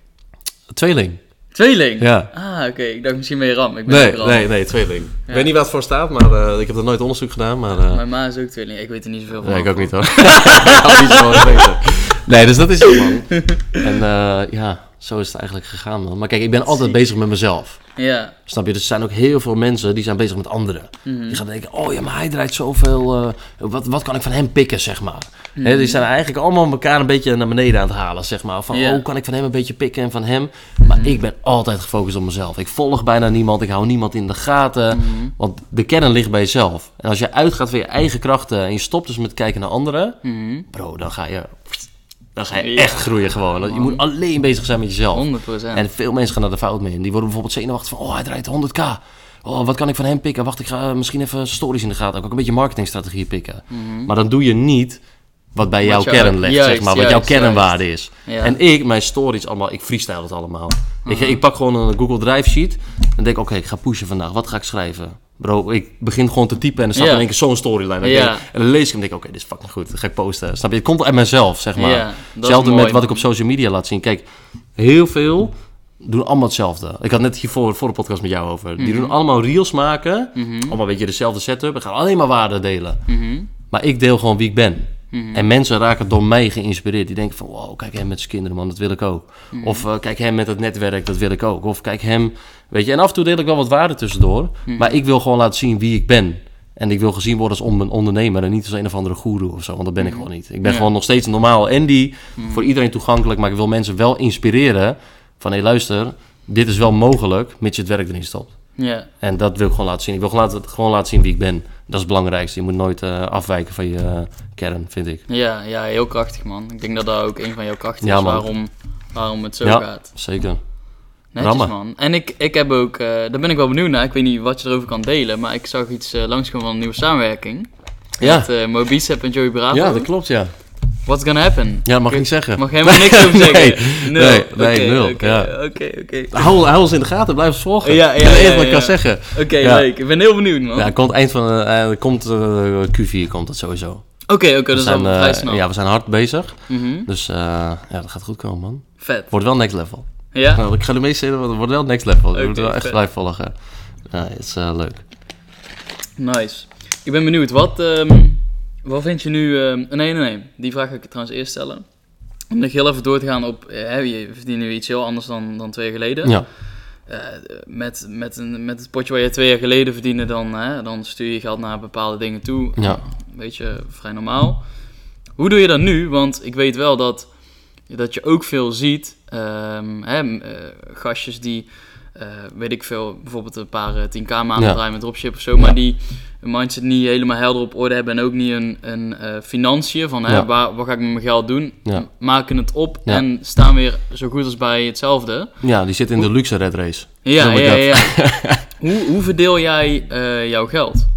Tweeling. Tweeling? Ja. Ah, oké. Ik dacht misschien je Ram. Ik ben Nee, Ram. nee, nee, tweeling. Ik weet niet waar het voor staat, maar ik heb er nooit onderzoek gedaan. Maar, Mijn ma is ook tweeling. Ik weet er niet zoveel van. Nee, ik ook niet hoor. [LAUGHS] ik had niet zo weten. Nee, dus dat is het man. [LAUGHS] En eh, ja, zo is het eigenlijk gegaan man. Maar kijk, ik ben altijd Ziek. bezig met mezelf. Ja. Snap je? Dus er zijn ook heel veel mensen die zijn bezig met anderen. Mhm. Die gaan denken, oh ja, maar hij draait zoveel. eh, wat, wat kan ik van hem pikken, zeg maar. Hè, die zijn eigenlijk allemaal elkaar een beetje naar beneden aan het halen, zeg maar. Van, oh, kan ik van hem een beetje pikken en van hem. Maar ik ben altijd gefocust op mezelf. Ik volg bijna niemand, ik hou niemand in de gaten. Mhm. Want de kern ligt bij jezelf. En als je uitgaat van je eigen krachten en je stopt dus met kijken naar anderen... Mhm. Bro, dan ga je, dan ga je Ja, echt groeien gewoon. Je moet alleen bezig zijn met jezelf. 100%. En veel mensen gaan daar de fout mee in. Die worden bijvoorbeeld zenuwachtig van, oh, hij draait 100k. Oh, wat kan ik van hem pikken? Wacht, ik ga eh, misschien even stories in de gaten. Ook een beetje marketingstrategieën pikken. Mhm. Maar dan doe je niet wat bij jouw jou- kern ligt, juist, zeg maar. Wat jouw juist, kernwaarde is. Ja. En ik, mijn stories allemaal, ik freestyle het allemaal. ik, Mhm. ik pak gewoon een Google Drive sheet. En denk, oké, ik ga pushen vandaag. Wat ga ik schrijven? Bro, ik begin gewoon te typen en dan staat Ja. in één keer zo'n storyline. En, Ja. denk- en dan lees ik hem en denk ik, oké, dit is fucking goed. Dat ga ik posten. Snap je? Het komt uit mezelf, zeg maar. Is Hetzelfde met wat ik op social media laat zien. Kijk, heel veel doen allemaal hetzelfde. Ik had net hiervoor voor de podcast met jou over. Die Mhm. doen allemaal reels maken. Mhm. Allemaal een beetje dezelfde setup. En gaan alleen maar waarde delen. Mhm. Maar ik deel gewoon wie ik ben. Mhm. En mensen raken door mij geïnspireerd. Die denken van, wow, kijk hem met zijn kinderen, man, dat wil ik ook. Mhm. Of eh, kijk hem met het netwerk, dat wil ik ook. Of kijk hem, weet je. En af en toe deel ik wel wat waarde tussendoor. Mhm. Maar ik wil gewoon laten zien wie ik ben. En ik wil gezien worden als on- ondernemer en niet als een of andere goeroe of zo. Want dat ben ik gewoon niet. Ik ben Ja. gewoon nog steeds een normaal Andy. Voor iedereen toegankelijk. Maar ik wil mensen wel inspireren. Van, hé luister, dit is wel mogelijk, mits je het werk erin stopt. Ja. En dat wil ik gewoon laten zien. Ik wil gewoon laten, gewoon laten zien wie ik ben. Dat is het belangrijkste. Je moet nooit eh, afwijken van je eh, kern, vind ik. Ja, ja, heel krachtig man. Ik denk dat dat ook een van jouw krachten Ja, is man. waarom, waarom het zo Ja. gaat. Zeker. Netjes Rammen. man. En ik, ik heb ook, eh, daar ben ik wel benieuwd naar. Ik weet niet wat je erover kan delen, maar ik zag iets langskomen van een nieuwe samenwerking. Ja, Met Mobicep en Joey Bravo. ja dat klopt, ja. What's gonna happen? Ja, dat mag ik niet zeggen. Mag helemaal niks over [LAUGHS] zeggen? Nee, Nul. nee, nul, Oké, ja. oké. Hou, hou ons in de gaten, blijf ons volgen. Ja, ja, Dat is ja, wat ik kan zeggen. Oké, leuk. Ik ben heel benieuwd, man. Ja, komt eind van eh, komt, eh, Q4 komt het sowieso. Oké, oké, dat is zijn, al eh, vrij snel. ja, we zijn hard bezig. Mhm. Dus eh, ja, dat gaat goed komen, man. Vet. Wordt wel next level. Ja? Nou, [LAUGHS] ik ga er mee zeggen, wordt wel next level. Je moet wel echt blijven volgen. Ja, het is leuk. Nice. Ik ben benieuwd, wat, ehm, wat vind je nu... ehm, nee, nee, nee. Die vraag ga ik trouwens eerst stellen. Om nog heel even door te gaan op... eh, hè, je verdient nu iets heel anders dan, dan twee jaar geleden. Ja, Eh, met, met, een, met het potje waar je twee jaar geleden verdiende, dan, hè, dan stuur je geld naar bepaalde dingen toe. Ja. Een beetje vrij normaal. Hoe doe je dat nu? Want ik weet wel dat, dat je ook veel ziet. ehm, hè, eh, gastjes die, weet ik veel, bijvoorbeeld een paar eh, 10k maanden Ja. draaien met dropship of zo. Maar die een mindset niet helemaal helder op orde hebben. En ook niet een, een eh, financiën van hè, Ja. waar, wat ga ik met mijn geld doen. Ja. Maken het op Ja. en staan weer zo goed als bij hetzelfde. ja, die zit in de luxe red race. Ja, ja, ja. [LAUGHS] hoe, hoe verdeel jij eh, jouw geld?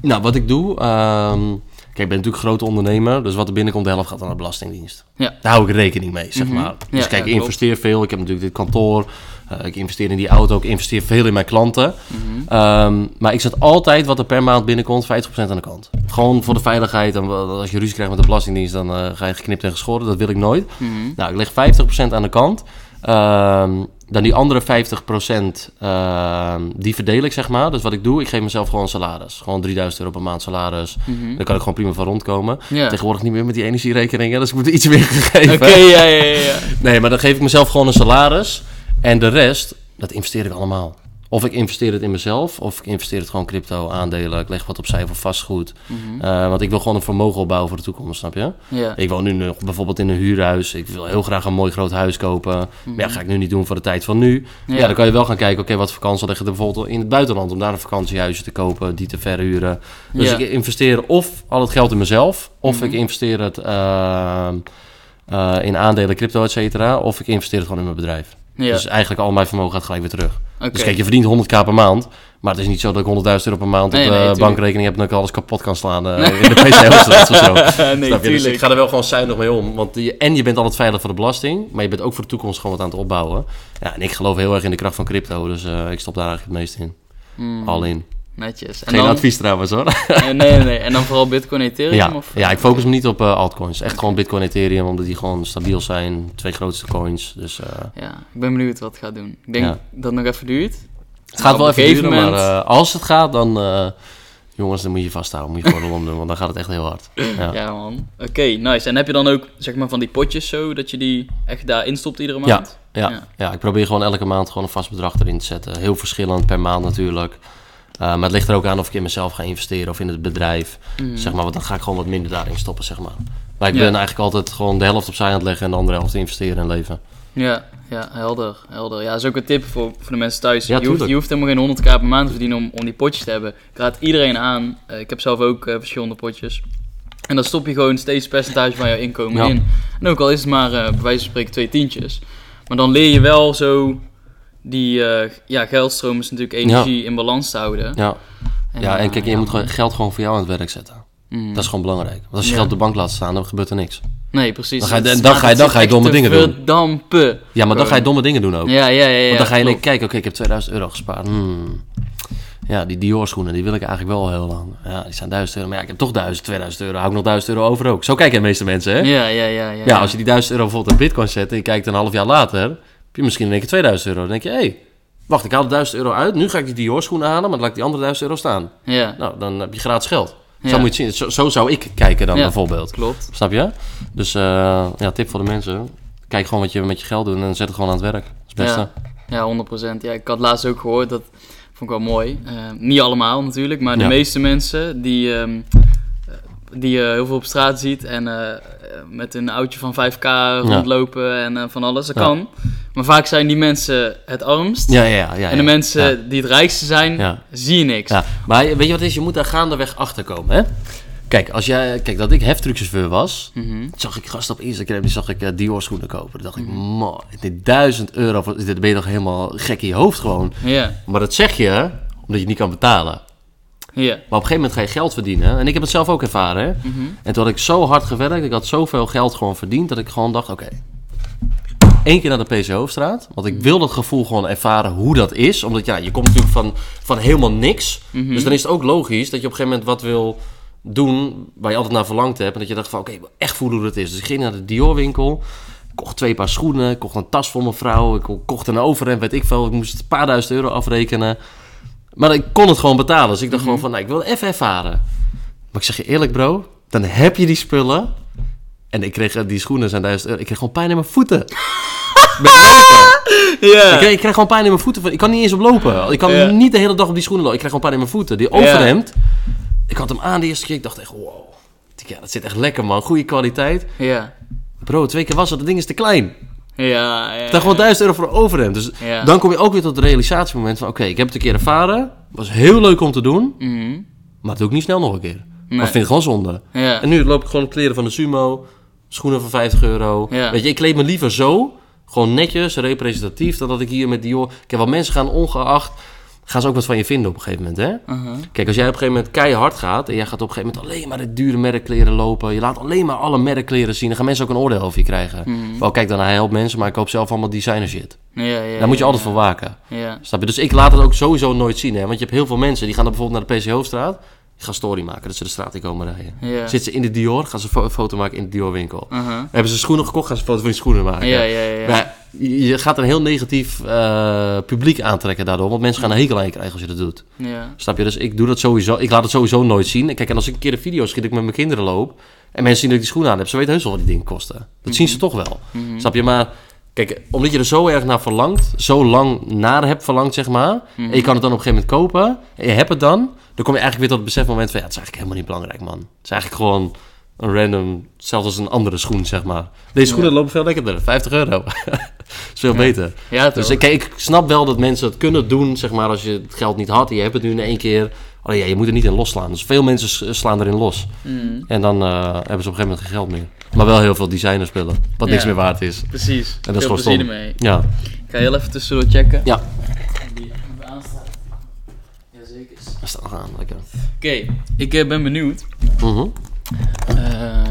Nou, wat ik doe... ehm, kijk, ik ben natuurlijk grote ondernemer. Dus wat er binnenkomt, de helft gaat aan de Belastingdienst. Ja. Daar hou ik rekening mee, zeg Mhm. maar. Dus kijk, ik investeer veel. Ik heb natuurlijk dit kantoor. Eh, ik investeer in die auto. Ik investeer veel in mijn klanten. Mhm. Ehm, maar ik zet altijd wat er per maand binnenkomt, 50% aan de kant. Gewoon voor de veiligheid. En als je ruzie krijgt met de Belastingdienst, dan eh, ga je geknipt en geschoren. Dat wil ik nooit. Mhm. Nou, ik leg 50% aan de kant. Ehm, dan die andere 50% ehm, die verdeel ik, zeg maar. Dus wat ik doe, ik geef mezelf gewoon salaris. Gewoon 3000 euro per maand salaris. Mhm. Daar kan ik gewoon prima van rondkomen. Tegenwoordig niet meer met die energierekeningen, dus ik moet er iets meer [LAUGHS] geven. Oké, ja, ja. ja. Nee, maar dan geef ik mezelf gewoon een salaris. En de rest, dat investeer ik allemaal. Of ik investeer het in mezelf, of ik investeer het gewoon crypto, aandelen. Ik leg wat opzij voor vastgoed. Mhm. Eh, want ik wil gewoon een vermogen opbouwen voor de toekomst, snap je? Ik woon nu nog bijvoorbeeld in een huurhuis. Ik wil heel graag een mooi groot huis kopen. Maar ja, ga ik nu niet doen voor de tijd van nu. Ja, dan kan je wel gaan kijken, oké, wat vakantie leg je er bijvoorbeeld in het buitenland... om daar een vakantiehuisje te kopen, die te verhuren. Dus ik investeer of al het geld in mezelf... of Mhm. ik investeer het ehm, eh, in aandelen, crypto, et cetera... of ik investeer het gewoon in mijn bedrijf. Ja. Dus eigenlijk al mijn vermogen gaat gelijk weer terug. Dus kijk, je verdient 100k per maand... maar het is niet zo dat ik 100.000 euro per maand Nee, op de tuurlijk. bankrekening heb... en dat ik alles kapot kan slaan eh, in de pc of zo. [LAUGHS] nee? Dus ik ga er wel gewoon zuinig mee om. Want je, en je bent altijd veilig voor de belasting. Maar je bent ook voor de toekomst gewoon wat aan het opbouwen. Ja, en ik geloof heel erg in de kracht van crypto. Dus eh, ik stop daar eigenlijk het meest in. Mm, Al in. Netjes. En Geen dan, advies trouwens hoor. eh, nee, nee, nee. En dan vooral Bitcoin Ethereum? ja, Of? ja, ik focus me niet op eh, altcoins. Echt gewoon Bitcoin Ethereum. Omdat die gewoon stabiel zijn. Twee grootste coins. Dus eh, Ja, ik ben benieuwd wat het gaat doen. Ik denk Ja. dat het nog even duurt. het gaat wel even duren. moment- Maar eh, als het gaat dan... eh, jongens, dan moet je vasthouden. Moet je gewoon om doen. Want dan gaat het echt heel hard. Ja. Ja, man. Oké, nice. En heb je dan ook, zeg maar, van die potjes zo, dat je die echt daarin stopt iedere Ja, maand? ja, Ja. ja. ik probeer gewoon elke maand gewoon een vast bedrag erin te zetten. Heel verschillend per maand natuurlijk. Uh, maar het ligt er ook aan of ik in mezelf ga investeren of in het bedrijf. Mhm. Zeg maar, want dan ga ik gewoon wat minder daarin stoppen, zeg maar. Maar ik Ja. ben eigenlijk altijd gewoon de helft opzij aan het leggen en de andere helft investeren en leven. Ja, ja, helder, helder. Ja, dat is ook een tip voor, voor de mensen thuis. Ja, je, hoeft, je hoeft helemaal geen 100k per maand te verdienen om, om die potjes te hebben. Ik raad iedereen aan. Eh, ik heb zelf ook eh, verschillende potjes. En dan stop je gewoon steeds percentage van jouw inkomen Ja. in. En ook al is het maar eh, bij wijze van spreken twee tientjes. Maar dan leer je wel zo die eh, ja, geldstroom is natuurlijk energie in balans te houden. Ja, ja en kijk, je ja, moet gewoon geld gewoon voor jou aan het werk zetten. Mm. Dat is gewoon belangrijk. Want als je Ja. geld op de bank laat staan, dan gebeurt er niks. Nee, precies. Dan ga je- dan ga je- dan ga je domme dingen doen. verdampen. Ja, maar dan ga je domme dingen doen ook. Ja, ja, ja. ja Want dan ga je denken, kijk, oké, ik heb 2000 euro gespaard. Hmm. Ja, die Dior schoenen, die wil ik eigenlijk wel heel lang. Ja, die zijn 1000 euro. Maar ja, ik heb toch 1000, 2000 euro. Hou ik nog 1000 euro over ook. Zo kijken de meeste mensen, hè? Ja, ja, ja. Ja, Ja, als je die 1000 euro bijvoorbeeld in bitcoin zet en je kijkt een half jaar later, heb je misschien in één keer 2000 euro. Dan denk je, hé, hey, wacht, ik haal de 1000 euro uit. Nu ga ik die Dior schoenen halen, maar dan laat ik die andere 1000 euro staan. Ja, Nou, dan heb je gratis geld. Ja. Zo moet je zien. Zo, zo zou ik kijken dan Ja. bijvoorbeeld. klopt. Snap je? Dus eh, ja, tip voor de mensen. Kijk gewoon wat je met je geld doet en zet het gewoon aan het werk. Dat is het beste. Ja, ja 100%. Ja, ik had laatst ook gehoord, dat vond ik wel mooi. Eh, niet allemaal natuurlijk, maar de meeste mensen die, ehm, eh, die je heel veel op straat ziet en eh, eh, met een oudje van 5k rondlopen en eh, van alles, dat Ja. kan. Maar vaak zijn die mensen het armst. Ja, ja, ja. en de mensen die het rijkste zijn, zie je niks. Ja, maar weet je wat is? Je moet daar gaandeweg achter komen, hè? Kijk, als jij, kijk, dat ik heftruckchauffeur was, Mhm. zag ik gast op Instagram, die zag ik eh, Dior schoenen kopen. Dan dacht ik, man, dit 1000 euro, dit ben je toch helemaal gek in je hoofd gewoon. Ja, Maar dat zeg je omdat je het niet kan betalen. Ja. Maar op een gegeven moment ga je geld verdienen. En ik heb het zelf ook ervaren. Hè? Mhm. En toen had ik zo hard gewerkt, ik had zoveel geld gewoon verdiend, dat ik gewoon dacht, oké, één keer naar de PC Hoofdstraat. Want ik wil dat gevoel gewoon ervaren hoe dat is. Omdat ja, je komt natuurlijk van, van helemaal niks. Mhm. Dus dan is het ook logisch dat je op een gegeven moment wat wil doen waar je altijd naar verlangd hebt. En dat je dacht van, oké, ik wil echt voelen hoe dat is. Dus ik ging naar de Dior winkel. kocht twee paar schoenen, kocht een tas voor mijn vrouw, ik kocht een overhemd, weet ik veel. Ik moest een paar duizend euro afrekenen. Maar ik kon het gewoon betalen. Dus ik dacht gewoon van, nou, ik wil even ervaren. Maar ik zeg je eerlijk, bro, dan heb je die spullen. En ik kreeg eh, die schoenen zijn duizend euro. Ik kreeg gewoon pijn in mijn voeten. [LAUGHS] Ja. Ik, kreeg, ik kreeg gewoon pijn in mijn voeten. van- Ik kan niet eens op lopen. Ik kan niet de hele dag op die schoenen lopen. Ik kreeg gewoon pijn in mijn voeten. Die overhemd. Ik had hem aan de eerste keer. Ik dacht echt, wow. Ja, dat zit echt lekker, man. Goede kwaliteit. Ja. Bro, twee keer was het. Dat ding is te klein. Ja, ja. Ik dacht gewoon 1000 euro voor een overhemd. Dus Ja. dan kom je ook weer tot het realisatiemoment van... Oké, ik heb het een keer ervaren. was heel leuk om te doen. Mhm. Maar dat doe ik niet snel nog een keer. Nee. Ik vind het gewoon zonde. Ja. En nu loop ik gewoon kleren van de Sumo. Schoenen van 50 euro. Weet je, ik kleed me liever zo. Gewoon netjes, representatief. Dan dat ik hier met Dior... Kijk, wat mensen gaan ongeacht... Gaan ze ook wat van je vinden op een gegeven moment, hè? Uh-huh. Kijk, als jij op een gegeven moment keihard gaat... En jij gaat op een gegeven moment alleen maar de dure merkkleren lopen. Je laat alleen maar alle merkkleren zien. Dan gaan mensen ook een oordeel over je krijgen. Wel, kijk dan, hij helpt mensen. Maar ik koop zelf allemaal designer shit. Ja, ja, Daar moet je altijd voor waken. Ja. Snap je? Dus ik laat het ook sowieso nooit zien, hè? Want je hebt heel veel mensen... Die gaan dan bijvoorbeeld naar de PC Hoofdstraat... Gaan story maken, dat ze de straat in komen rijden. Ja. Zitten ze in de Dior, gaan ze een fo- foto maken in de Dior winkel. Uh-huh. Hebben ze schoenen gekocht, gaan ze een foto van die schoenen maken. Ja, ja, ja. ja. Maar je gaat een heel negatief eh, publiek aantrekken daardoor. Want mensen gaan een hekel aan je krijgen als je dat doet. Ja. Snap je? Dus ik doe dat sowieso. Ik laat het sowieso nooit zien. Kijk, en als ik een keer een video schiet ik met mijn kinderen loop. En mensen zien dat ik die schoenen aan heb. Ze weten heus wel wat die dingen kosten. Dat zien ze toch wel. Mhm. Snap je? Maar kijk, omdat je er zo erg naar verlangt. Zo lang naar hebt verlangd, zeg maar. Mhm. En je kan het dan op een gegeven moment kopen. En je hebt het dan. Dan kom je eigenlijk weer tot het besefmoment van... Ja, het is eigenlijk helemaal niet belangrijk, man. Het is eigenlijk gewoon een random... Zelfs als een andere schoen, zeg maar. Deze schoenen Ja. lopen veel lekkerder. 50 euro. [LAUGHS] is veel Ja. beter. Ja, Dus toch? ik, kijk, ik snap wel dat mensen het kunnen doen, zeg maar, als je het geld niet had. Je hebt het nu in één keer. Alleen ja, je moet er niet in losslaan. Dus veel mensen slaan erin los. Mhm. En dan eh, hebben ze op een gegeven moment geen geld meer. Maar wel heel veel designerspullen. Wat niks meer waard is. Precies. En dat is Veel gewoon ermee. Ja. Ik ga heel even tussendoor checken. Ja. Die even aanstaan. Jazeker. Dat staat nog aan. Lekker. Oké, ik eh, ben benieuwd. Mhm. Eh,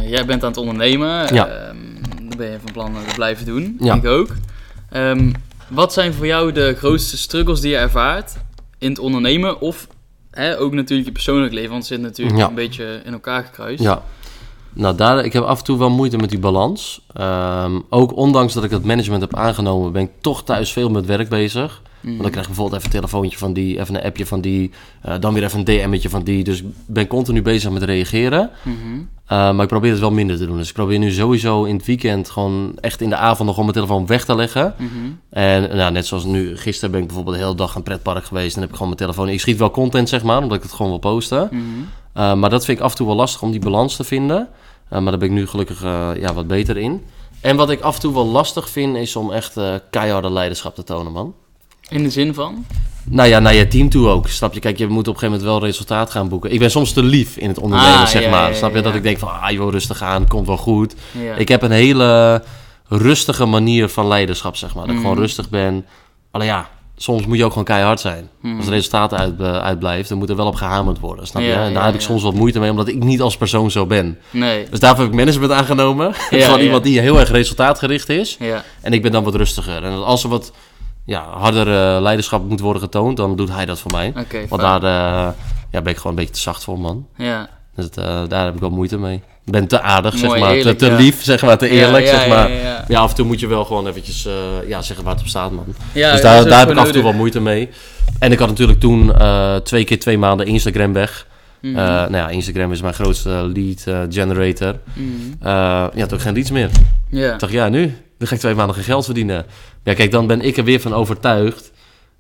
jij bent aan het ondernemen. Ja. Ehm, dat ben je van plan eh, te blijven doen. Ja. Ik ook. Ehm, wat zijn voor jou de grootste struggles die je ervaart in het ondernemen? Of hè, ook natuurlijk je persoonlijk leven, want het zit natuurlijk Ja. een beetje in elkaar gekruist. Ja. Nou, daar, ik heb af en toe wel moeite met die balans. Ehm, ook ondanks dat ik het management heb aangenomen, ben ik toch thuis veel met werk bezig. Mhm. Want dan krijg ik bijvoorbeeld even een telefoontje van die, even een appje van die, eh, dan weer even een DM'tje van die. Dus ik ben continu bezig met reageren. Mhm. Uh, maar ik probeer het wel minder te doen. Dus ik probeer nu sowieso in het weekend gewoon echt in de avond nog gewoon mijn telefoon weg te leggen. Mhm. En nou, net zoals nu, gisteren ben ik bijvoorbeeld de hele dag aan pretpark geweest. En heb ik gewoon mijn telefoon. Ik schiet wel content, zeg maar, omdat ik het gewoon wil posten. Mhm. Uh, maar dat vind ik af en toe wel lastig om die balans te vinden. Maar daar ben ik nu gelukkig ja, wat beter in. En wat ik af en toe wel lastig vind, is om echt keiharde leiderschap te tonen, man. In de zin van? Nou ja, naar je team toe ook. Snap je? Kijk, je moet op een gegeven moment wel resultaat gaan boeken. Ik ben soms te lief in het ondernemen, Ah, zeg ja, maar. ja, Snap je? Dat ik denk van, ah joh, rustig aan, komt wel goed. Ik heb een hele rustige manier van leiderschap, zeg maar. Dat ik Mhm. gewoon rustig ben. Alleen ja, soms moet je ook gewoon keihard zijn. Mhm. Als het resultaat uit, eh, uitblijft, dan moet er wel op gehamerd worden, snap je? Ja, en daar ja, heb ik ja. soms wat moeite mee, omdat ik niet als persoon zo ben. Nee. Dus daarvoor heb ik management aangenomen. Ja, [LAUGHS] gewoon iemand die heel erg resultaatgericht is. Ja. En ik ben dan wat rustiger. En als er wat ja, harder eh, leiderschap moet worden getoond, dan doet hij dat voor mij. Want daar eh, ja, ben ik gewoon een beetje te zacht voor, man. Ja. Dus eh, daar heb ik wel moeite mee. Ik ben te aardig, zeg maar. eerlijk, te te ja. lief, zeg maar. Te eerlijk, ja, zeg maar. Ja, af en toe moet je wel gewoon eventjes ja, zeggen waar het op staat, man. Dus daar, daar heb ik af en toe wel moeite mee. En ik had natuurlijk toen twee keer twee maanden Instagram weg. Mhm. Nou ja, Instagram is mijn grootste lead generator. Mhm. Eh ja, toen geen leads meer. Ja. Ik dacht, ja, nu? Dan ga ik twee maanden geen geld verdienen. Ja, kijk, dan ben ik er weer van overtuigd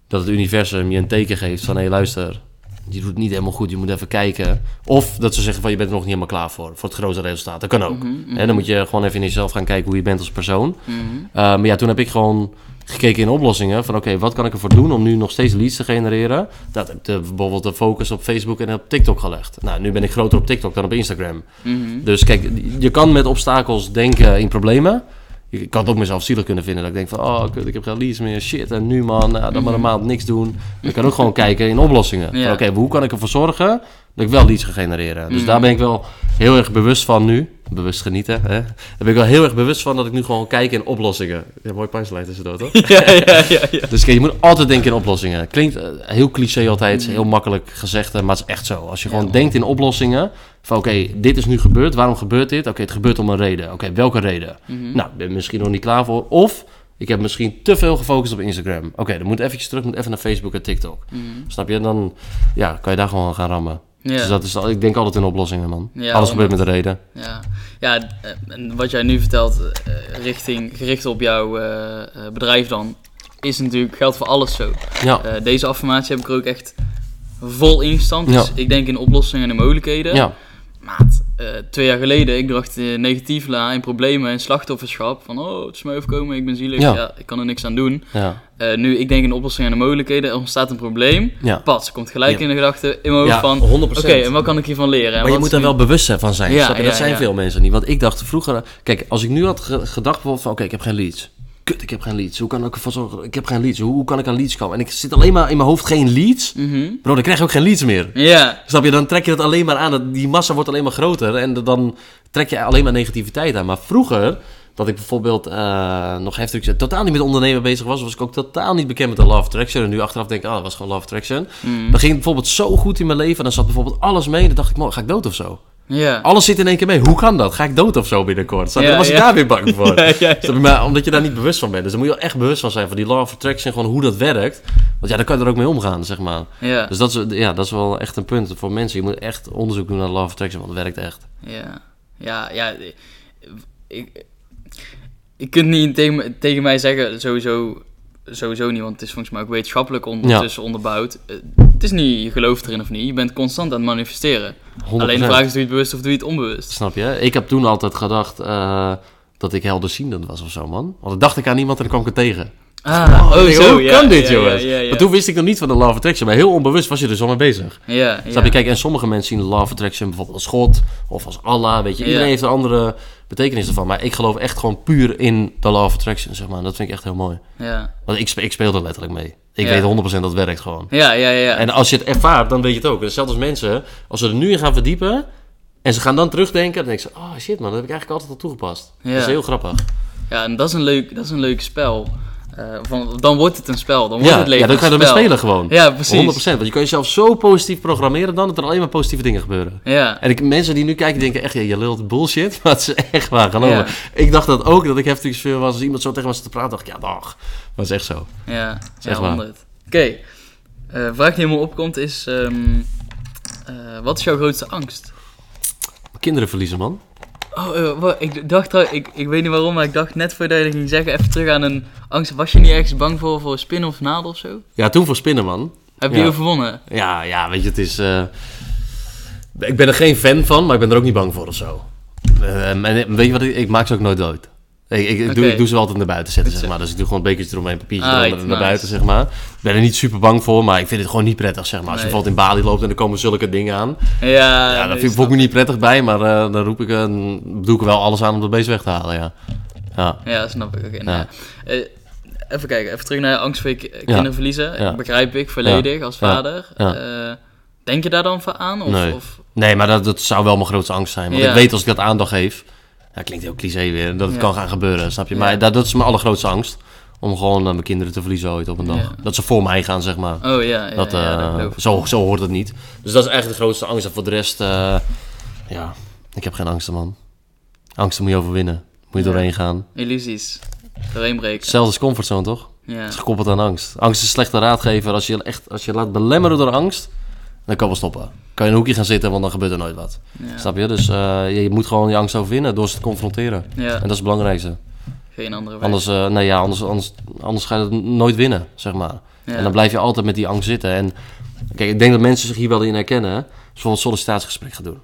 dat het universum je een teken geeft van... hé, hey, luister, je doet het niet helemaal goed, je moet even kijken. Of dat ze zeggen van, je bent er nog niet helemaal klaar voor, voor het grote resultaat. Dat kan ook. Mhm, mhm. Hè, dan moet je gewoon even in jezelf gaan kijken hoe je bent als persoon. Mhm. Uh, maar ja, toen heb ik gewoon gekeken in oplossingen van oké, wat kan ik ervoor doen om nu nog steeds leads te genereren? Dat heb ik de, bijvoorbeeld de focus op Facebook en op TikTok gelegd. Nou, nu ben ik groter op TikTok dan op Instagram. Mhm. Dus kijk, je kan met obstakels denken in problemen. Ik kan het ook mezelf zielig kunnen vinden. Dat ik denk van, oh, kut, ik heb geen leads meer. Shit, en nu man, nou, dan maar een Mhm. maand niks doen. Ik kan ook gewoon kijken in oplossingen. Ja. Oké, hoe kan ik ervoor zorgen dat ik wel leads ga genereren? Dus Mhm. daar ben ik wel heel erg bewust van nu. Bewust genieten, hè? Daar ben ik wel heel erg bewust van dat ik nu gewoon kijk in oplossingen. Ja, mooi punchline tussendoor, toch? [LAUGHS] ja, ja, ja, ja. Dus kijk, je moet altijd denken in oplossingen. Klinkt eh, heel cliché altijd, heel makkelijk gezegd, maar het is echt zo. Als je gewoon denkt in oplossingen, van oké, dit is nu gebeurd, waarom gebeurt dit? Oké, het gebeurt om een reden. Oké, welke reden? Mhm. Nou, ik ben misschien nog niet klaar voor. Of, ik heb misschien te veel gefocust op Instagram. Oké, dan moet eventjes terug, moet even naar Facebook en TikTok. Mhm. Snap je? Dan ja, kan je daar gewoon gaan rammen. Ja. Dus dat is, ik denk altijd in oplossingen, man. Ja, Alles gebeurt met een reden. Ja, ja eh, en wat jij nu vertelt, eh, richting, gericht op jouw eh, bedrijf dan, is natuurlijk, geldt voor alles zo. Ja, deze affirmatie heb ik er ook echt vol. Ja. Dus ik denk in oplossingen en mogelijkheden. ja, Maat, eh, twee jaar geleden, ik dacht negatief la in problemen en slachtofferschap. Van, oh, het is mij overkomen, ik ben zielig, Ja. ja. ik kan er niks aan doen. ja, Eh, nu, ik denk in oplossingen en de mogelijkheden, er ontstaat een probleem. ja. Pas, komt gelijk in de gedachte in mijn hoofd van, 100%. oké, en wat kan ik hiervan leren? En Maar je moet daar wel bewust van zijn. Ja? Dat zijn veel mensen niet. Want ik dacht vroeger... Kijk, als ik nu had ge- gedacht bijvoorbeeld van... Oké, ik heb geen leads. Kut, ik heb geen leads. Hoe kan ik ervoor zorgen? Ik heb geen leads. Hoe, hoe kan ik aan leads komen? En ik zit alleen maar in mijn hoofd geen leads. Mhm. Bro, dan krijg je ook geen leads meer. Ja, Snap je? Dan trek je dat alleen maar aan. Dat- Die massa wordt alleen maar groter. En dan trek je alleen maar negativiteit aan. Maar vroeger... Dat ik bijvoorbeeld eh, nog heftig totaal niet met ondernemen bezig was, was ik ook totaal niet bekend met de Law of Attraction. En nu achteraf denk ik, ah, dat was gewoon Law of Attraction. Mhm. Dan ging het bijvoorbeeld zo goed in mijn leven. En dan zat bijvoorbeeld alles mee. En dan dacht ik, man, ga ik dood of zo? Ja. Alles zit in één keer mee. Hoe kan dat? Ga ik dood of zo binnenkort? Ja, dan was ik daar weer bang [LAUGHS] voor. Maar omdat je daar niet bewust van bent. Dus daar moet je wel echt bewust van zijn. Van die law of attraction. Gewoon hoe dat werkt. Want ja, daar kan je er ook mee omgaan, zeg maar. Dus dat is, ja, dat is wel echt een punt voor mensen. Je moet echt onderzoek doen naar law of attraction. Want het werkt echt. ja, ja, ja. Ik, je kunt niet tegen, tegen mij zeggen, sowieso, sowieso niet, want het is volgens mij ook wetenschappelijk ondertussen onderbouwd. Eh, Het is niet, je gelooft erin of niet, je bent constant aan het manifesteren. 100%. Alleen de vraag is, doe je het bewust of doe je het onbewust? Snap je? Ik heb toen altijd gedacht eh, dat ik helderziendend was of zo, man. Want dan dacht ik aan iemand en dan kwam ik er tegen. Ah, oh, denk, zo, hoe ja, kan dit, ja, jongens? Ja, ja, ja. Maar toen wist ik nog niet van de law of attraction. Maar heel onbewust was je er zo mee bezig. ja, ja. Snap je? Kijk, en sommige mensen zien de law of attraction bijvoorbeeld als God of als Allah, weet je. Iedereen heeft een andere betekenis ervan. Maar ik geloof echt gewoon puur in de law of attraction, zeg maar. Dat vind ik echt heel mooi. Ja, Want ik, ik speel er letterlijk mee. Ik Ja. weet 100% dat het werkt gewoon. ja, ja. ja. En als je het ervaart, dan weet je het ook. Hetzelfde als mensen, als ze er nu in gaan verdiepen... en ze gaan dan terugdenken, dan denken ze... oh shit man, dat heb ik eigenlijk altijd al toegepast. Ja. Dat is heel grappig. Ja, en dat is een leuk, dat is een leuk spel. Eh, van, dan wordt het een spel, dan wordt Ja, het leven ja, dan ga je ermee spel. spelen gewoon. Ja, precies. 100%. Want je kan jezelf zo positief programmeren dan... dat er alleen maar positieve dingen gebeuren. Ja, En ik, mensen die nu kijken denken echt, ja, je lult bullshit. [LAUGHS] Maar het is echt waar, geloof me. Ik dacht dat ook, dat ik heftig veel was. Als iemand zo tegen me zat te praten, dacht ik, ja, dag. Dat is echt zo. ja, Zeg ja, maar. 100. Oké, Eh, vraag die helemaal opkomt is, ehm, eh, wat is jouw grootste angst? Kinderen verliezen, man. Oh, eh, ik dacht, trouw- ik, ik weet niet waarom, maar ik dacht net voordat je dat ging zeggen, even terug aan een angst. Was je niet ergens bang voor, voor spinnen of nadel of zo? Ja, toen voor spinnen, man. Heb je die Ja. overwonnen? Ja, ja, weet je, het is... eh, Ik ben er geen fan van, maar ik ben er ook niet bang voor of zo. Eh, en weet je wat, ik, ik maak ze ook nooit dood. Ik, doe, ik doe ze wel altijd naar buiten zetten, zeg maar. Dus ik doe gewoon een bekertje eromheen, papiertje Ah, eronder right, naar nice. buiten, zeg maar. Ik ben er niet super bang voor, maar ik vind het gewoon niet prettig, zeg maar. Als je Nee. bijvoorbeeld in Bali loopt en er komen zulke dingen aan. Ja, Ja, daar nee, vind ik me niet prettig bij, maar eh, dan roep ik, dan doe ik wel alles aan om dat beest weg te halen, ja. Ja, Ja, snap ik. Oké, Ja. nou, eh, even kijken, even terug naar angst voor je ki- kinderen verliezen. Ja. Begrijp ik volledig als vader. Denk je daar dan van aan? Of, Nee. of, Nee, maar dat, dat zou wel mijn grootste angst zijn. Want ik weet als ik dat aandacht geef, ja, klinkt heel cliché weer, dat het kan gaan gebeuren, snap je? Maar dat, dat is mijn allergrootste angst. Om gewoon eh, mijn kinderen te verliezen ooit op een dag. Ja. Dat ze voor mij gaan, zeg maar. Oh ja, ja, dat, ja, dat eh, zo, zo hoort het niet. Dus dat is eigenlijk de grootste angst. En voor de rest, eh, ja, ik heb geen angsten, man. Angsten moet je overwinnen. Moet je doorheen gaan. Illusies. Doorheen breken. Als comfortzone, toch? Ja. Het is gekoppeld aan angst. Angst is een slechte raadgever. Als je echt als je laat belemmeren door angst, dan kan wel stoppen. Kan je in een hoekje gaan zitten, want dan gebeurt er nooit wat. Ja. Snap je? Dus eh, je, moet gewoon je angst overwinnen door ze te confronteren. ja, En dat is het belangrijkste. geen andere weg. Anders, eh, nee, ja, anders, anders, anders ga je het nooit winnen, zeg maar. Ja. En dan blijf je altijd met die angst zitten. En kijk, ik denk dat mensen zich hier wel in herkennen. hè. Als je bijvoorbeeld een sollicitatiegesprek gaat doen.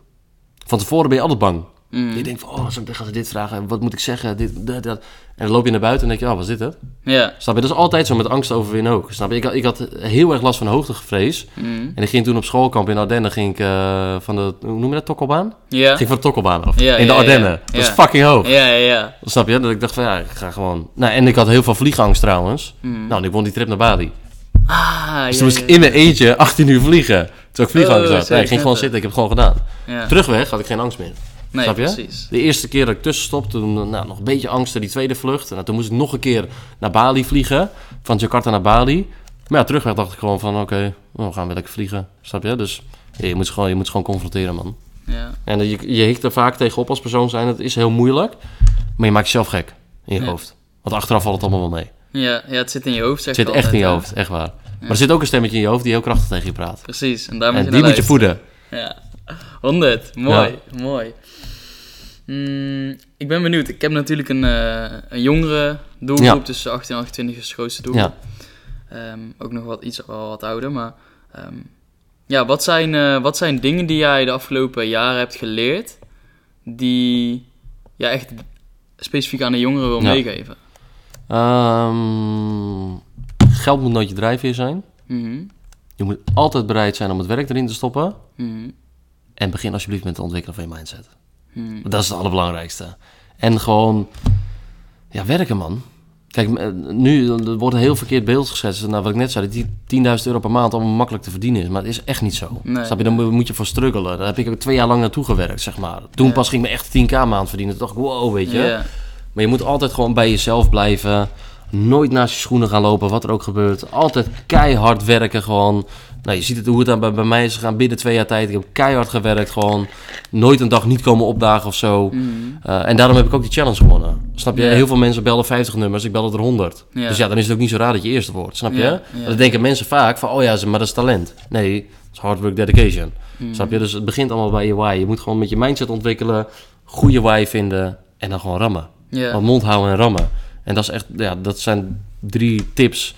Van tevoren ben je altijd bang. Mhm. Je denkt van, oh, gaan ze dit vragen. Wat moet ik zeggen? Dit, dat, dat. En dan loop je naar buiten en denk je, oh, wat is dit het? Ja. Snap je? Dat is altijd zo met angst overwinnen ook. Snap je? Ik, had- ik had heel erg last van hoogtevrees. Mhm. En ik ging toen op schoolkamp in Ardennen, ging ik eh, van de, hoe noem je dat, tokkelbaan? Ja. Ging van de tokkelbaan af. Ja, in de Ardennen. ja. Dat is fucking hoog. Ja, ja, ja. Snap je? Dat ik dacht van, ja, ik ga gewoon... Nou, en ik had heel veel vliegangst trouwens. Nou, en ik won die trip naar Bali. Ah, Dus toen moest ik in mijn eentje [LAUGHS] 18 uur vliegen. Toen ik vliegangst Oh, had. Nee, ik ging gewoon zitten, ik heb het gewoon gedaan. Terugweg had ik geen angst meer. Nee, Snap je? precies. De eerste keer dat ik tussenstop, toen eh, nou, nog een beetje angsten, die tweede vlucht. En nou, toen moest ik nog een keer naar Bali vliegen. Van Jakarta naar Bali. Maar ja, terugweg dacht ik gewoon van, oké, nou, we gaan weer lekker vliegen. Snap je? Dus je, moet gewoon, je moet gewoon confronteren, man. Ja. En eh, je, je hikt er vaak tegenop als persoon zijn. Het is heel moeilijk. Maar je maakt jezelf gek in je Ja. hoofd. Want achteraf valt het allemaal wel mee. Ja, ja, het zit in je hoofd, zeg Het zit echt in je ja. hoofd, echt waar. Maar er zit ook een stemmetje in je hoofd die heel krachtig tegen je praat. Precies, en daar moet En je die moet je voeden. Ja, [LAUGHS] 100. Mooi, mooi. Mm, ik ben benieuwd. Ik heb natuurlijk een, eh, een jongere doelgroep, Ja. tussen 18 en 28 is de grootste doelgroep. Ja. Ehm, ook nog wat, iets wel wat ouder, maar... ehm, ja, wat zijn, eh, wat zijn dingen die jij de afgelopen jaren hebt geleerd... die jij echt specifiek aan de jongeren wil Ja. meegeven? Ehm, geld moet nooit je drijfveer zijn. Mhm, Je moet altijd bereid zijn om het werk erin te stoppen. mhm, En begin alsjeblieft met het ontwikkelen van je mindset. Mhm. Dat is het allerbelangrijkste. En gewoon, ja, werken man. Kijk, eh, nu er wordt een heel verkeerd beeld geschetst. Nou, wat ik net zei, dat die 10.000 euro per maand allemaal makkelijk te verdienen is. Maar het is echt niet zo. Nee. Snap je? Dan moet- moet je voor struggelen. Daar heb ik ook twee jaar lang naartoe gewerkt, zeg maar. Toen Ja. pas ging ik me echt 10k maand verdienen. Toen dacht ik, wow, weet je. Ja, Maar je moet altijd gewoon bij jezelf blijven. Nooit naast je schoenen gaan lopen, wat er ook gebeurt. Altijd keihard werken gewoon. Nou, je ziet het, hoe het dan bij, bij mij is gegaan binnen twee jaar tijd. Ik heb keihard gewerkt gewoon. Nooit een dag niet komen opdagen of zo. mhm. Uh, en daarom heb ik ook die challenge gewonnen. Snap je? Heel veel mensen bellen 50 nummers, ik bel er 100. Ja. Dus ja, dan is het ook niet zo raar dat je eerste wordt. Snap je? Maar Dan denken mensen vaak van, oh ja, maar dat is talent. Nee, dat is hard work dedication. Mhm. Snap je? Dus het begint allemaal bij je why. Je moet gewoon met je mindset ontwikkelen, goede why vinden en dan gewoon rammen. Gewoon mond houden en rammen. En dat is echt, ja, dat zijn drie tips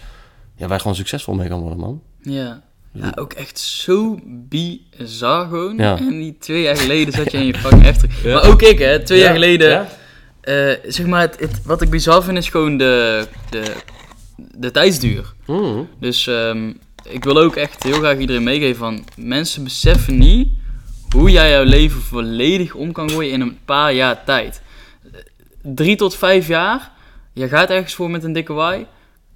ja, waar je gewoon succesvol mee kan worden, man. Ja. ja, ook echt zo bizar gewoon. Ja. En die twee jaar geleden zat je in je [LAUGHS] fucking heftig. Ja. Maar ook ik, hè, twee jaar geleden. Ja? eh, zeg maar, het, het- wat ik bizar vind is gewoon de, de, de tijdsduur. Mm. Dus ehm, ik wil ook echt heel graag iedereen meegeven van... Mensen beseffen niet hoe jij jouw leven volledig om kan gooien in een paar jaar tijd. Drie tot vijf jaar, je gaat ergens voor met een dikke waai.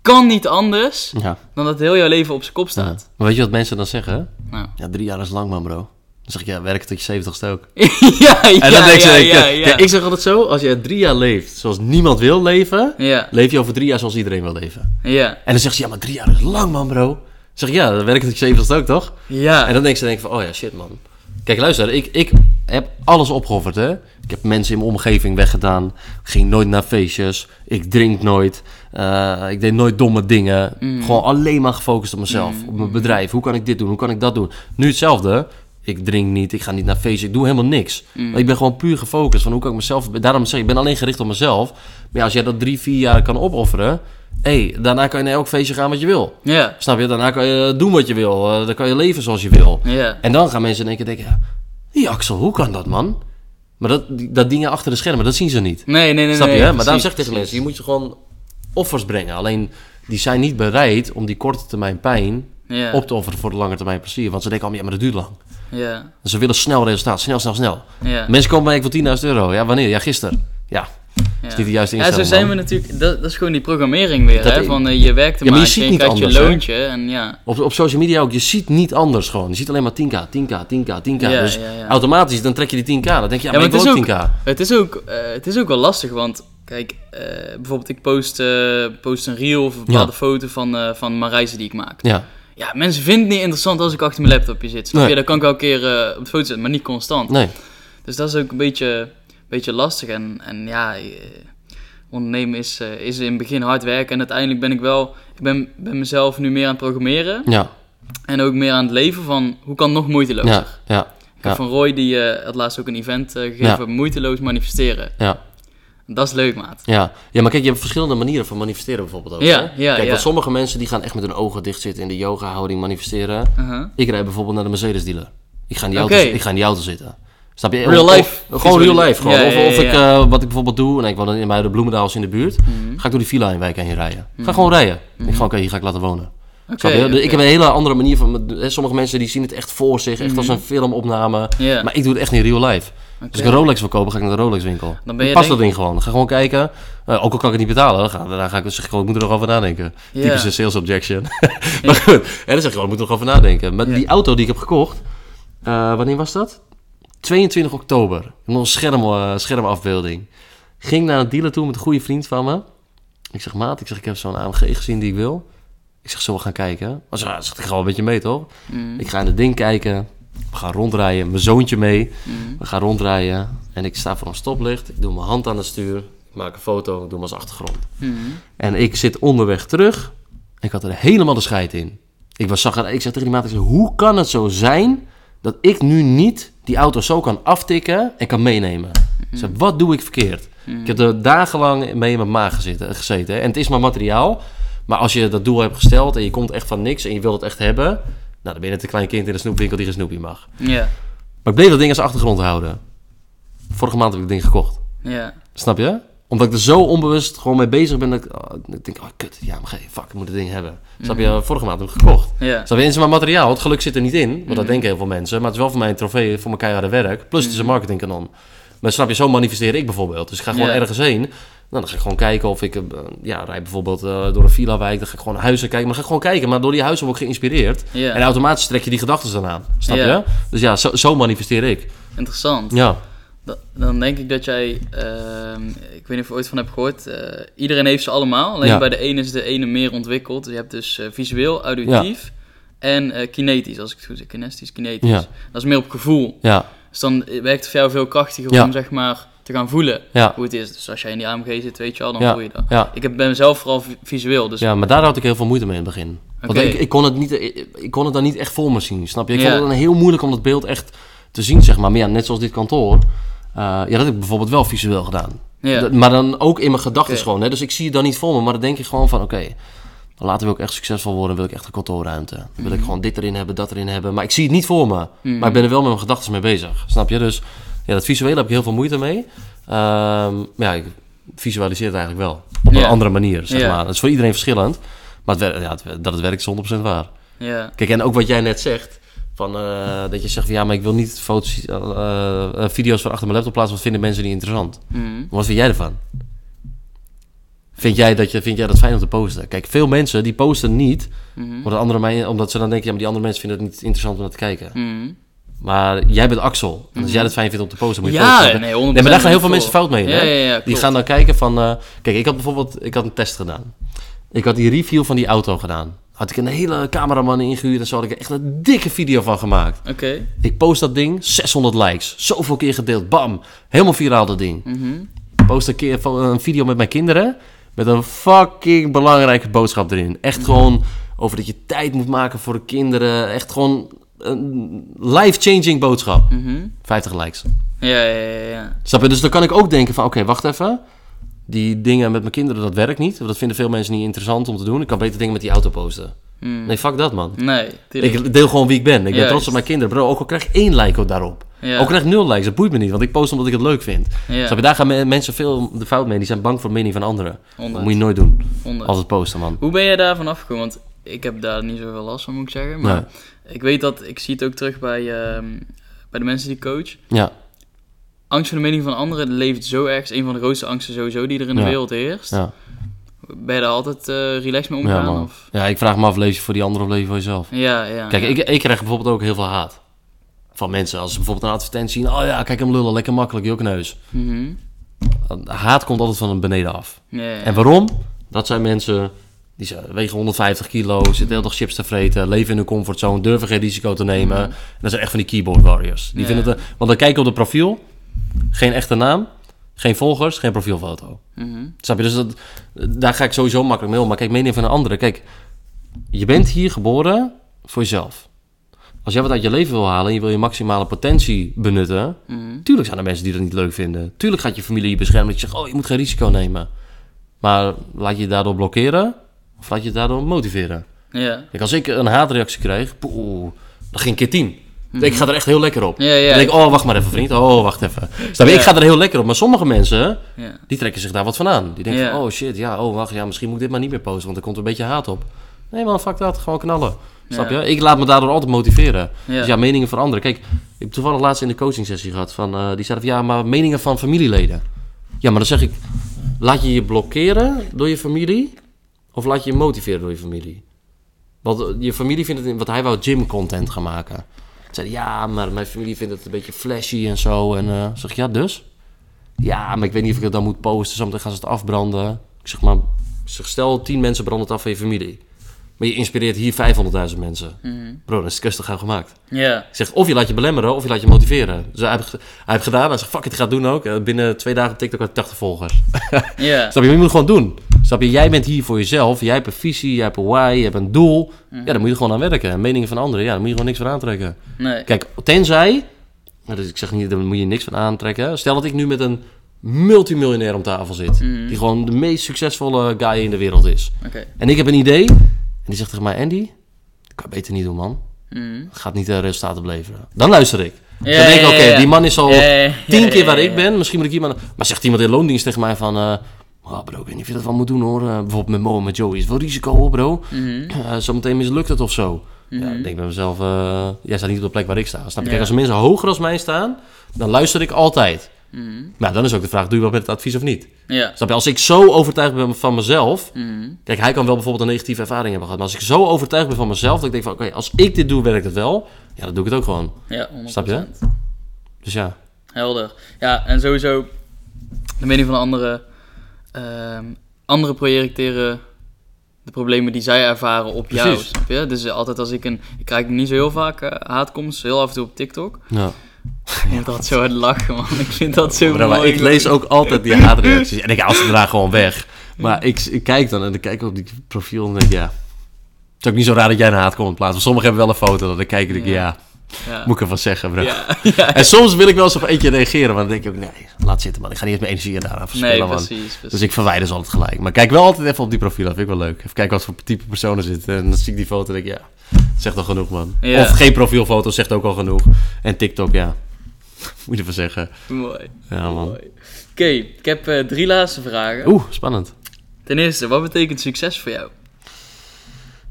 Kan niet anders Ja. dan dat heel jouw leven op zijn kop ja. staat. Maar weet je wat mensen dan zeggen? Nou. Ja, drie jaar is lang, man, bro. Dan zeg ik, ja, werk tot je zeventigste ook. [LAUGHS] ja, ja, En dan denk ja, je, ja, ja, ik zeg altijd zo, als je drie jaar leeft zoals niemand wil leven, leef je over drie jaar zoals iedereen wil leven. ja, En dan zegt ze, ja, maar drie jaar is lang, man, bro. Dan zeg ik, ja, dan werk tot je zeventigste ook, toch? ja. En dan denk ze denk ik van, oh ja, shit, man. Kijk, luister, ik, ik heb alles opgeofferd, hè. Ik heb mensen in mijn omgeving weggedaan. Ik ging nooit naar feestjes. Ik drink nooit. Eh, ik deed nooit domme dingen. Mm. Gewoon alleen maar gefocust op mezelf. Op mijn bedrijf. Hoe kan ik dit doen? Hoe kan ik dat doen? Nu hetzelfde. Ik drink niet. Ik ga niet naar feestjes. Ik doe helemaal niks. Mm. Ik ben gewoon puur gefocust. Van hoe kan ik mezelf... Daarom zeg ik, ik ben alleen gericht op mezelf. Maar ja, als jij dat drie, vier jaar kan opofferen... hey, daarna kan je naar elk feestje gaan wat je wil. Ja, Snap je? Daarna kan je doen wat je wil. Eh, dan kan je leven zoals je wil. ja. En dan gaan mensen in één keer denken... ja, Die Axel, hoe kan dat, man? Maar dat, dat dingen achter de schermen, dat zien ze niet. Nee, nee, nee. Snap je? nee, hè? maar daarom precies, zeg ik tegen mensen... je moet je gewoon offers brengen. Alleen, die zijn niet bereid om die korte termijn pijn... Ja, op te offeren voor de lange termijn plezier. Want ze denken allemaal, ja, maar dat duurt lang. ja, En ze willen snel resultaat. Snel, snel, snel. ja. Mensen komen bij ik voor 10.000 euro. Ja, wanneer? Ja, gisteren. Ja, ja. is niet de juiste Ja, instelling, zo zijn we natuurlijk. Dat, dat is gewoon die programmering weer, Dat- hè? Van eh, je werkt er Ja, maar maar, je je niet krijgt je hè? loontje en ja. Op, op social media ook, je ziet niet anders gewoon. Je ziet alleen maar 10k, 10k, 10k, 10k. Ja, dus automatisch, dan trek je die 10k. Dan denk je, ja, maar, maar ik het wil is ook 10k. Het is ook, eh, het is ook wel lastig, want kijk, eh, bijvoorbeeld ik post, post een reel of een bepaalde foto van, van mijn reizen die ik maak. Ja, Ja, mensen vinden het niet interessant als ik achter mijn laptopje zit. Snap Nee. je? Dan kan ik wel een keer eh, op de foto zetten, maar niet constant. nee. Dus dat is ook een beetje, beetje lastig. En, en ja, eh, ondernemen is, eh, is in het begin hard werken. En uiteindelijk ben ik wel, ik ben, ben mezelf nu meer aan het programmeren. Ja, En ook meer aan het leven van, hoe kan het nog moeitelozer? ja, ja, Ik heb van Roy, die eh, had laatst ook een event eh, gegeven, moeiteloos manifesteren. ja. Dat is leuk, maat. Ja. ja, maar kijk, je hebt verschillende manieren van manifesteren bijvoorbeeld ook. Ja, hè? ja, Kijk, ja. want sommige mensen die gaan echt met hun ogen dicht zitten in de yoga-houding manifesteren. Uh-huh. Ik rijd bijvoorbeeld naar de Mercedes-dealer. Ik ga in die, Oké. auto, ik ga in die auto zitten. Snap je? Real life of- Gewoon real life. Gewoon. Ja, of ja, ja, of ik, eh, wat ik bijvoorbeeld doe, en ik woon in bij de Bloemendaals in de buurt, Mhm. ga ik door die villa in wijk heen rijden. Ga gewoon rijden. Ik ga, oké, hier ga ik laten wonen. Oké. Ik heb een hele andere manier van... hè, Sommige mensen die zien het echt voor zich, echt als een filmopname. Maar ik doe het echt in real life. Als ik Oké. een Rolex wil kopen, ga ik naar de Rolex winkel. Dan ben je Pas denk- dat ding gewoon. Ga gewoon kijken. Eh, ook al kan ik het niet betalen, dan ga, dan ga ik, zeg ik gewoon, ik moet er nog over nadenken. Typische sales objection. [LAUGHS] maar goed, en dan zeg ik gewoon, ik moet er nog over nadenken. Maar die auto die ik heb gekocht, eh, wanneer was dat? 22 oktober. Nog een scherm, eh, schermafbeelding. Ging naar een dealer toe met een goede vriend van me. Ik zeg, maat, ik zeg, ik heb zo'n AMG gezien die ik wil. Ik zeg, zullen we gaan kijken? Maar ze zegt, ik ga wel een beetje mee, toch? Mhm. Ik ga in het ding kijken. We gaan rondrijden. Mijn zoontje mee. Mhm. We gaan rondrijden. En ik sta voor een stoplicht. Ik doe mijn hand aan het stuur. Ik maak een foto. Ik doe hem als achtergrond. Mhm. En ik zit onderweg terug. Ik had er helemaal de scheid in. Ik, was, zag, ik zei tegen die maat, ik zei, hoe kan het zo zijn dat ik nu niet die auto zo kan aftikken en kan meenemen? Zei, wat doe ik verkeerd? Ik heb er dagenlang mee in mijn maag gezeten, gezeten. En het is maar materiaal. Maar als je dat doel hebt gesteld en je komt echt van niks en je wilt het echt hebben... Nou, dan ben je net een klein kind in een snoepwinkel die geen snoepje mag. Ja. Maar ik bleef dat ding als achtergrond houden. Vorige maand heb ik het ding gekocht. Ja. Snap je? Omdat ik er zo onbewust gewoon mee bezig ben. Dat ik, oh, ik denk, oh kut, ja, maar geen, fuck, ik moet het ding hebben. Snap je? Vorige maand heb ik gekocht. Ja. Snap je? Is maar materiaal. Het geluk zit er niet in. Want Mhm. dat denken heel veel mensen. Maar het is wel voor mij een trofee voor mijn keiharde werk. Plus het is een marketingkanon. Maar snap je, zo manifesteer ik bijvoorbeeld. Dus ik ga gewoon ergens heen. Nou, dan ga ik gewoon kijken of ik, eh, ja, rijd bijvoorbeeld eh, door een villa-wijk. Dan ga ik gewoon huizen kijken. Maar dan ga ik gewoon kijken. Maar door die huizen word ik geïnspireerd. En automatisch trek je die gedachten dan aan. Snap je? Dus ja, zo, zo manifesteer ik. Interessant. Ja. Da- Dan denk ik dat jij, ehm, ik weet niet of je ooit van hebt gehoord, eh, iedereen heeft ze allemaal. Alleen Ja. bij de ene is de ene meer ontwikkeld. Je hebt dus eh, visueel, auditief en eh, kinetisch, als ik het goed zeg. Kinestisch, kinetisch. Ja. Dat is meer op gevoel. Ja. Dus dan werkt het voor jou veel krachtiger Ja. om zeg maar te gaan voelen Ja. hoe het is. Dus als jij in die AMG zit, weet je al, dan Ja. voel je dat. Ja. Ik heb, ben zelf vooral vi- visueel, dus Ja, maar daar had ik heel veel moeite mee in het begin. Want ik, ik, kon het niet, ik, ik kon het dan niet echt voor me zien, snap je? Ik Ja. vond het dan heel moeilijk om dat beeld echt te zien, zeg maar. Maar ja, net zoals dit kantoor. Eh, ja, dat heb ik bijvoorbeeld wel visueel gedaan. ja. Maar dan ook in mijn gedachten gewoon. Hè? Dus ik zie het dan niet voor me, maar dan denk ik gewoon van... Oké, later wil ik echt succesvol worden, wil ik echt een kantoorruimte. Dan wil ik Mhm. gewoon dit erin hebben, dat erin hebben. Maar ik zie het niet voor me. Mhm. Maar ik ben er wel met mijn gedachten mee bezig, snap je? Dus ja, dat visuele heb ik heel veel moeite mee. Ehm, maar ja, ik visualiseer het eigenlijk wel. Op een andere manier, zeg maar. Dat is voor iedereen verschillend. Maar het, ja, het- dat het werkt is 100% waar. ja. Kijk, en ook wat jij net zegt... Van, eh, dat je zegt van ja, maar ik wil niet foto's, eh, eh, video's van achter mijn laptop plaatsen, want vinden mensen niet interessant. Mhm. Wat vind jij ervan? Vind jij, dat je, vind jij dat fijn om te posten? Kijk, veel mensen die posten niet, Mhm. omdat, andere, men- omdat ze dan denken, ja, maar die andere mensen vinden het niet interessant om naar te kijken. Mhm. Maar jij bent Axel. En als jij dat fijn vindt om te posten, moet je Ja, posten. nee, 100% Nee, maar daar gaan heel veel voor. mensen fout mee. Ja, ja, die gaan dan kijken van... kijk, ik had bijvoorbeeld ik had een test gedaan. Ik had die review van die auto gedaan. Had ik een hele cameraman ingehuurd en zo had ik er echt een dikke video van gemaakt. Oké. Ik post dat ding, 600 likes. Zoveel keer gedeeld, bam. Helemaal viraal dat ding. Mhm. Post een keer van- een video met mijn kinderen. Met een fucking belangrijke boodschap erin. Echt gewoon over dat je tijd moet maken voor de kinderen. Echt gewoon een life-changing boodschap. Mhm. 50 likes. Ja, ja, ja, ja. Snap je? Dus dan kan ik ook denken van, oké, wacht even. Die dingen met mijn kinderen, dat werkt niet. Dat vinden veel mensen niet interessant om te doen. Ik kan beter dingen met die auto posten. Mhm. Nee, fuck dat, man. Nee, tuurlijk. Ik deel gewoon wie ik ben. Ik ben Juist. trots op mijn kinderen. Bro, ook al krijg ik één like ook daarop. Ja. Ook al krijg ik nul likes, dat boeit me niet. Want ik post omdat ik het leuk vind. Ja. Je? Daar gaan me- mensen veel de fout mee. Die zijn bang voor de mening van anderen. Dat moet je nooit doen. Honderd. Altijd posten, man. Hoe ben je daarvan afgekomen? Want ik heb daar niet zoveel last van, moet ik zeggen. Maar ik weet dat, ik zie het ook terug bij, ehm, bij de mensen die ik coach. Ja, Angst voor de mening van anderen leeft zo erg. is een van de grootste angsten sowieso die er in de Ja. wereld heerst. ja. Ben je daar altijd eh relaxed mee Ja, omgaan? man. of? ja, ik vraag me af, leef je voor die anderen of leef je voor jezelf? Ja, ja. Kijk, ja. ik, ik krijg bijvoorbeeld ook heel veel haat. Van mensen. Als ze bijvoorbeeld een advertentie zien. Oh ja, kijk hem lullen, lekker makkelijk, jokneus. Mhm. Haat komt altijd van beneden af. Ja, ja. En waarom? Dat zijn mensen die zijn, wegen 150 kilo, zitten heel dag chips te vreten, leven in hun comfortzone, durven geen risico te nemen. En dat zijn echt van die keyboard warriors. Die Ja. vinden het, want dan kijk je op de profiel, geen echte naam, geen volgers, geen profielfoto. Mhm. Snap je? Dus dat, daar ga ik sowieso makkelijk mee om. Maar kijk, mening van een andere. Kijk, je bent hier geboren voor jezelf. Als jij wat uit je leven wil halen en je wil je maximale potentie benutten, Mhm. Tuurlijk zijn er mensen die dat niet leuk vinden. Tuurlijk gaat je familie je beschermen. Dat je zegt, oh, je moet geen risico nemen. Maar laat je je daardoor blokkeren? Of laat je je daardoor motiveren? Ja. Kijk, als ik een haatreactie kreeg, poeh, dan ging keer tien. Ik ga er echt heel lekker op. Ja, ja. Dan denk ik, oh, wacht maar even, vriend. Oh, wacht even. Snap je? Ja. Ik ga er heel lekker op. Maar sommige mensen, die trekken zich daar wat van aan. Die denken van, oh shit, ja, oh, wacht, ja, misschien moet ik dit maar niet meer posten, want er komt een beetje haat op. Nee man, fuck dat. Gewoon knallen. Snap je? Ik laat me daardoor altijd motiveren. Ja. Dus ja, meningen veranderen. Kijk, ik heb toevallig laatst in de coaching sessie gehad van, eh, die zeiden van, ja, maar meningen van familieleden. Ja, maar dan zeg ik, laat je je blokkeren door je familie, of laat je je motiveren door je familie? Want eh, je familie vindt het, wat hij wou gym content gaan maken. Zei hij, ja, maar mijn familie vindt het een beetje flashy en zo. En eh, zeg ja, dus? Ja, maar ik weet niet of ik het dan moet posten. Zometeen gaan ze het afbranden. Ik zeg maar, zeg, stel 10 mensen branden het af van je familie. Maar je inspireert hier 500.000 mensen. Mhm. Bro, dan is het gauw gemaakt. Ja. Ik zeg, of je laat je belemmeren, of je laat je motiveren. Dus hij heeft, hij heeft gedaan. Hij zegt, fuck it, ik ga het doen ook. Eh, Binnen twee dagen op TikTok had ik 80 volgers. Ja. [LAUGHS] Snap je? Je moet het gewoon doen. Snap je? Jij bent hier voor jezelf. Jij hebt een visie, jij hebt een why, je hebt een doel. Ja, daar moet je gewoon aan werken. En meningen van anderen, ja, daar moet je gewoon niks van aantrekken. Nee. Kijk, tenzij... nou, Dus ik zeg niet, daar moet je niks van aantrekken. Stel dat ik nu met een multimiljonair om tafel zit. Mhm. Die gewoon de meest succesvolle guy in de wereld is. En ik heb een idee. En die zegt tegen mij, Andy, dat kan je beter niet doen, man. Mhm. Gaat niet de resultaten opleveren. Dan luister ik. Ja, dan denk ik, oké, ja, ja. die man is al tien keer waar ik ben. Misschien moet ik iemand... Maar zegt iemand in loondienst tegen mij van... eh oh bro, ik weet niet of je dat wel moet doen hoor. Eh, bijvoorbeeld met Mo en met Joey. Is wel risico hoor bro. Eh, zometeen mislukt het of zo. Ja, Mhm. ik denk bij mezelf... eh, jij staat niet op de plek waar ik sta. Snap je? Ja. Kijk, als er mensen hoger als mij staan... Dan luister ik altijd. Mhm. Maar dan is ook de vraag, doe je wat met het advies of niet? Ja. Snap je? Als ik zo overtuigd ben van mezelf... Mhm. Kijk, hij kan wel bijvoorbeeld een negatieve ervaring hebben gehad. Maar als ik zo overtuigd ben van mezelf... Dat ik denk van, oké, als ik dit doe, werkt het wel. Ja, dan doe ik het ook gewoon. Ja, 100%. Snap je? Dus ja. Helder. Ja, en sowieso de mening van de anderen. Ehm anderen projecteren de problemen die zij ervaren op jou, Precies. snap je? Dus altijd als ik een... Ik krijg niet zo heel vaak haatkomst, heel af en toe op TikTok. ja. Ik moet altijd zo hard lachen, man. Ik vind dat zo Bro, maar mooi. ik lees ook altijd die haatreacties. En ik haal ze daarna gewoon weg. Maar ik, ik kijk dan en dan kijk ik op die profiel en denk ik, ja... Het is ook niet zo raar dat jij een haatcomment plaatst. Want sommigen hebben wel een foto. Dan kijk ik ik, ja, Ja. moet ik ervan zeggen, bro. [LAUGHS] Ja, ja. En soms wil ik wel eens op eentje reageren. Maar dan denk ik ook, nee, laat zitten man. Ik ga niet eens mijn energie daaraan verspillen, Nee, man. precies. Dus ik verwijder ze altijd gelijk. Maar kijk wel altijd even op die profiel. Dat vind ik wel leuk. Even kijken wat voor type personen zitten. En dan zie ik die foto en denk ik, ja, zegt al genoeg, man. Of geen profielfoto zegt ook al genoeg. En TikTok, ja. [LAUGHS] Moet je ervan zeggen. Mooi. Ja, man. Oké, ik heb eh, drie laatste vragen. Oeh, spannend. Ten eerste, wat betekent succes voor jou?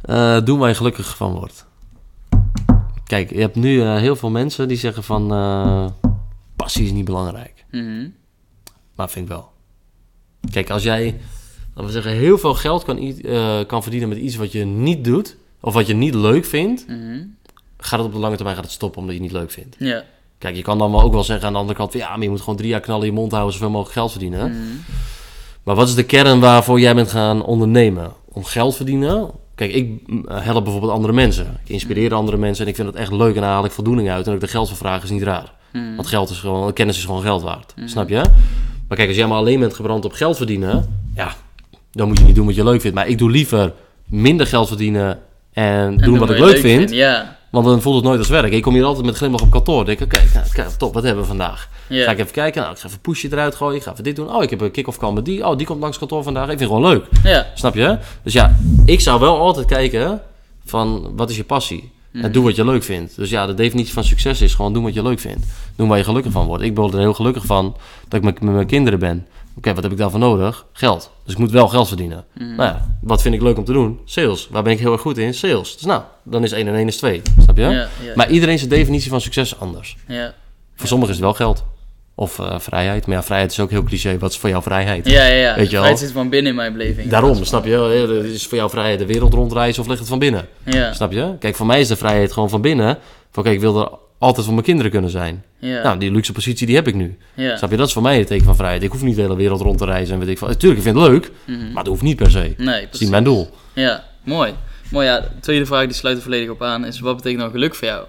Eh, doe waar je gelukkig van wordt. Kijk, je hebt nu eh, heel veel mensen die zeggen van... eh, passie is niet belangrijk. Mhm. Maar vind ik wel. Kijk, als jij, laten we zeggen, heel veel geld kan, eh, kan verdienen met iets wat je niet doet... of wat je niet leuk vindt... Mhm. gaat het op de lange termijn gaat het stoppen omdat je het niet leuk vindt. Ja. Kijk, je kan dan wel ook wel zeggen aan de andere kant... ja, maar je moet gewoon drie jaar knallen in je mond houden... zoveel mogelijk geld verdienen. Mhm. Maar wat is de kern waarvoor jij bent gaan ondernemen? Om geld verdienen? Kijk, ik mm, help bijvoorbeeld andere mensen. Ik inspireer andere mensen en ik vind het echt leuk en daar haal ik voldoening uit. En ook de geld voor vragen is niet raar. Mhm. Want geld is gewoon, kennis is gewoon geld waard. Snap je? Maar kijk, als jij maar alleen bent gebrand op geld verdienen, ja, dan moet je niet doen wat je leuk vindt. Maar ik doe liever minder geld verdienen en, En doen wat ik leuk vind. vindt. Ja. Want dan voelt het nooit als werk. Ik kom hier altijd met glimlach op kantoor. denk ik, oké, nou, kijk, top, wat hebben we vandaag? Ga ik even kijken. Nou, ik ga even een pushje eruit gooien. Ik ga even dit doen. Oh, ik heb een kick-off call met die. Oh, die komt langs kantoor vandaag. Ik vind het gewoon leuk. Snap je? Dus ja, ik zou wel altijd kijken van wat is je passie? En doe wat je leuk vindt. Dus ja, de definitie van succes is gewoon doen wat je leuk vindt. Doen waar je gelukkig van wordt. Ik ben er heel gelukkig van dat ik met, met mijn kinderen ben. Oké, wat heb ik daarvoor nodig? Geld. Dus ik moet wel geld verdienen. Nou ja, wat vind ik leuk om te doen? Sales. Waar ben ik heel erg goed in? Sales. Dus nou, dan is 1 en 1 is 2. Snap je? Ja, ja, Maar iedereen zijn definitie van succes is anders. ja. Voor sommigen is het wel geld. Of eh, vrijheid. Maar ja, vrijheid is ook heel cliché. Wat is voor jou vrijheid? Ja, ja, ja. Weet je wel? Het zit van binnen in mijn beleving. Daarom, snap je? Is voor jou vrijheid de wereld rondreizen of ligt het van binnen? Ja. Snap je? Kijk, voor mij is de vrijheid gewoon van binnen. Van kijk, ik wil er altijd voor mijn kinderen kunnen zijn. Ja. Nou, die luxe positie die heb ik nu. ja. Snap je? Dat is voor mij het teken van vrijheid. Ik hoef niet de hele wereld rond te reizen en weet ik van. Tuurlijk, ik vind het leuk, Mhm. maar dat hoeft niet per se. Nee, Dat is precies. niet mijn doel. Ja, mooi. Mooi, ja. De tweede vraag, die sluit er volledig op aan, is wat betekent nou geluk voor jou?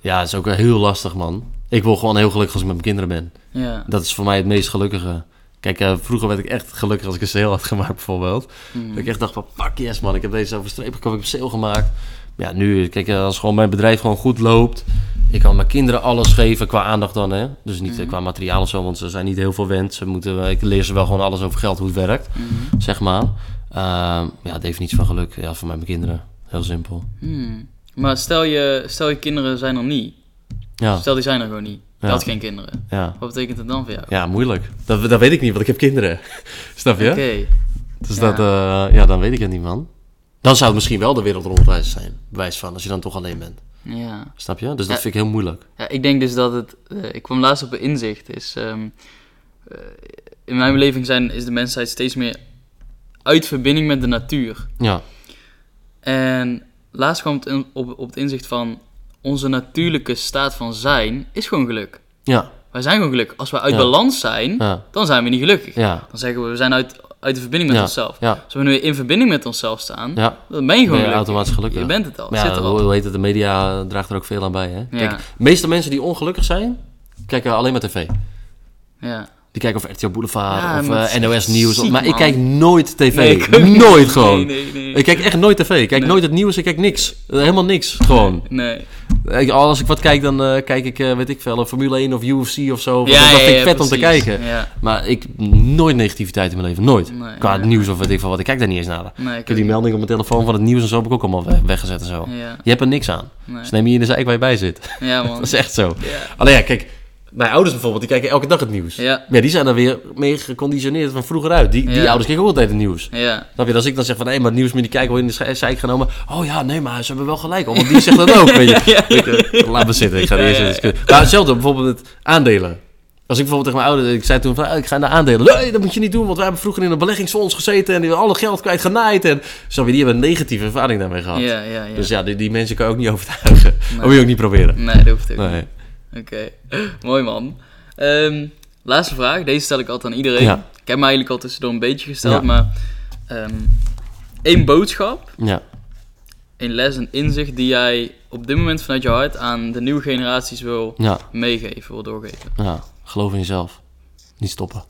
Ja, dat is ook wel heel lastig, man. Ik wil gewoon heel gelukkig als ik met mijn kinderen ben. Ja. Dat is voor mij het meest gelukkige. Kijk, eh, vroeger werd ik echt gelukkig als ik een sale had gemaakt, bijvoorbeeld. Mhm. Dat ik echt dacht van, fuck yes man, ik heb deze overstreep ik heb een sale gemaakt. Maar ja, nu, kijk, eh, als gewoon mijn bedrijf gewoon goed loopt. Ik kan mijn kinderen alles geven qua aandacht dan, hè. Dus niet eh, Mhm. qua materiaal of zo, want ze zijn niet heel veel wend. Ze moeten, eh, ik leer ze wel gewoon alles over geld, hoe het werkt, Mhm. zeg maar. Ehm, ja, definitie van geluk, ja, voor mij mijn kinderen. Heel simpel. Hmm. Maar stel je, stel je kinderen zijn er niet. Ja, Stel, die zijn er gewoon niet. Je Ja. had geen kinderen. ja. Wat betekent het dan voor jou? ja moeilijk. Dat, dat weet ik niet, want ik heb kinderen. [LAUGHS] Snap je? Oké. Dus Ja. dat, eh, ja, dan weet ik het niet, man. Dan zou het misschien wel de wereld rondreizen zijn. Bewijs van, als je dan toch alleen bent. Ja. Snap je? Dus dat Ja. vind ik heel moeilijk. ja, ik denk dus dat het... eh, ik kwam laatst op een inzicht. Is, ehm, eh, in mijn beleving zijn, is de mensheid steeds meer uit verbinding met de natuur. Ja, En laatst kwam het op, op het inzicht van... Onze natuurlijke staat van zijn is gewoon geluk. ja, Wij zijn gewoon gelukkig. Als we uit Ja. balans zijn, ja, dan zijn we niet gelukkig. ja. Dan zeggen we, we zijn uit, uit de verbinding met Ja. onszelf. Ja, Als we nu in verbinding met onszelf staan, ja. dan ben je gewoon Ben je automatisch gelukkig. Je bent het al, ja, hoe, hoe heet het? De media draagt er ook veel aan bij, hè? Kijk, de meeste mensen die ongelukkig zijn, kijken alleen maar tv. Ja. Die kijken of RTL Boulevard Ja, of maar eh, het NOS Nieuws. ziek, maar ik kijk nooit tv. Nee, ik ook niet. nooit [LAUGHS] gewoon. Nee, nee, nee. Ik kijk echt nooit tv. Ik kijk nooit het nieuws. Ik kijk niks. Eh, Helemaal niks. Gewoon. Nee. Ik- Als ik wat kijk, dan eh, kijk ik, weet ik veel, een Formule 1 of UFC of zo. Ja, dat ja, vind ik vet om te kijken. Maar ik, nooit negativiteit in mijn leven. Nooit. Qua nee. nieuws of weet ik veel wat. Ik kijk daar niet eens naar. Ik Ik heb die melding op mijn telefoon van het nieuws en zo heb ik ook allemaal we- weggezet en zo. Je hebt er niks aan. Dus neem je in de zijk waar je bij zit. ja man. [LAUGHS] Dat is echt zo. Alleen ja, kijk, mijn ouders bijvoorbeeld, die kijken elke dag het nieuws. Ja. Ja, die zijn er weer mee geconditioneerd van vroeger uit. Die, die ouders kijken ook altijd het nieuws. Ja. Snap je? Als ik dan zeg van, nee, maar het nieuws moet je kijken, je in de zijk genomen. Oh ja, nee, maar ze hebben wel gelijk. hoor, Want die zegt dat ook, weet je. Ja. Weet je, Laat me zitten, ik ga eerst eens. Maar hetzelfde, bijvoorbeeld het aandelen. Als ik bijvoorbeeld tegen mijn ouders, ik zei toen van, ah, ik ga naar aandelen. Nee, dat moet je niet doen, want wij hebben vroeger in een beleggingsfonds gezeten en die hebben alle geld kwijt genaaid. En je, die hebben een negatieve ervaring daarmee gehad. Ja, ja, ja. Dus ja, die, die mensen kan je ook niet overtuigen. Nee. Dat moet je ook niet proberen. Nee, dat hoeft ook Nee. niet. Oké. [LAUGHS] Mooi man. Ehm, laatste vraag. Deze stel ik altijd aan iedereen. Ja. Ik heb me eigenlijk al tussendoor een beetje gesteld, Ja. maar... ehm één boodschap, Ja, een les, een inzicht die jij op dit moment vanuit je hart aan de nieuwe generaties wil ja, meegeven, wil doorgeven. ja. Geloof in jezelf. Niet stoppen.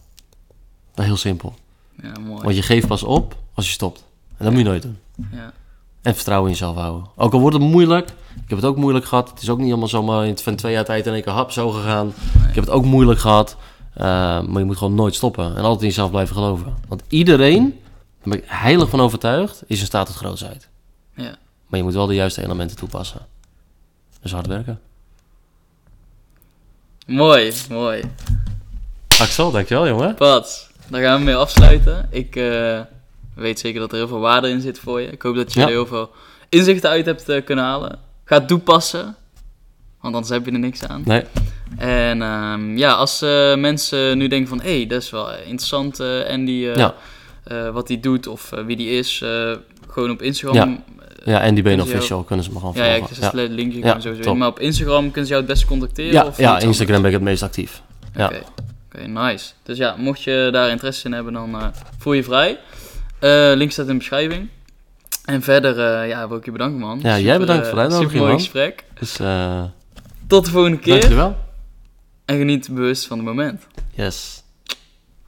Dat is heel simpel. Ja, mooi. Want je geeft pas op als je stopt. En dat moet je nooit doen. Ja. En vertrouwen in jezelf houden. Ook al wordt het moeilijk. Ik heb het ook moeilijk gehad. Het is ook niet allemaal zomaar in- van twee jaar tijd in één keer hap zo gegaan. Ik heb het ook moeilijk gehad. Eh, maar je moet gewoon nooit stoppen. En altijd in jezelf blijven geloven. Want iedereen, daar ben ik heilig van overtuigd, is in staat tot grootheid. Ja. Maar je moet wel de juiste elementen toepassen. Dus hard werken. Mooi, mooi. Axel, dankjewel jongen. Pat, daar gaan we mee afsluiten. Ik eh, weet zeker dat er heel veel waarde in zit voor je. Ik hoop dat je Ja. er heel veel inzichten uit hebt eh, kunnen halen. Ga toepassen, want anders heb je er niks aan. Nee, En ehm, ja, als eh, mensen nu denken van... hé, hey, dat is wel interessant, eh Andy, eh, Ja. wat hij doet of wie die is. gewoon op Instagram. ja, en die ben Kunnen ze jou- official kunnen ze me gewoon Ja, ja, volgen. ik zet het linkje Ja, sowieso top. Maar op Instagram kunnen ze jou het beste contacteren? Ja, of ja, Instagram ben ik het meest actief. Ja. Oké, Oké, nice. Dus ja, mocht je daar interesse in hebben, dan voel je vrij. Link staat in de beschrijving. En verder, eh, ja, wil ik je bedanken, man. Ja, jij bedankt voor de uitnodiging, Super mooi man. gesprek. Dus eh Tot de volgende keer. dankjewel. En geniet bewust van het moment. Yes.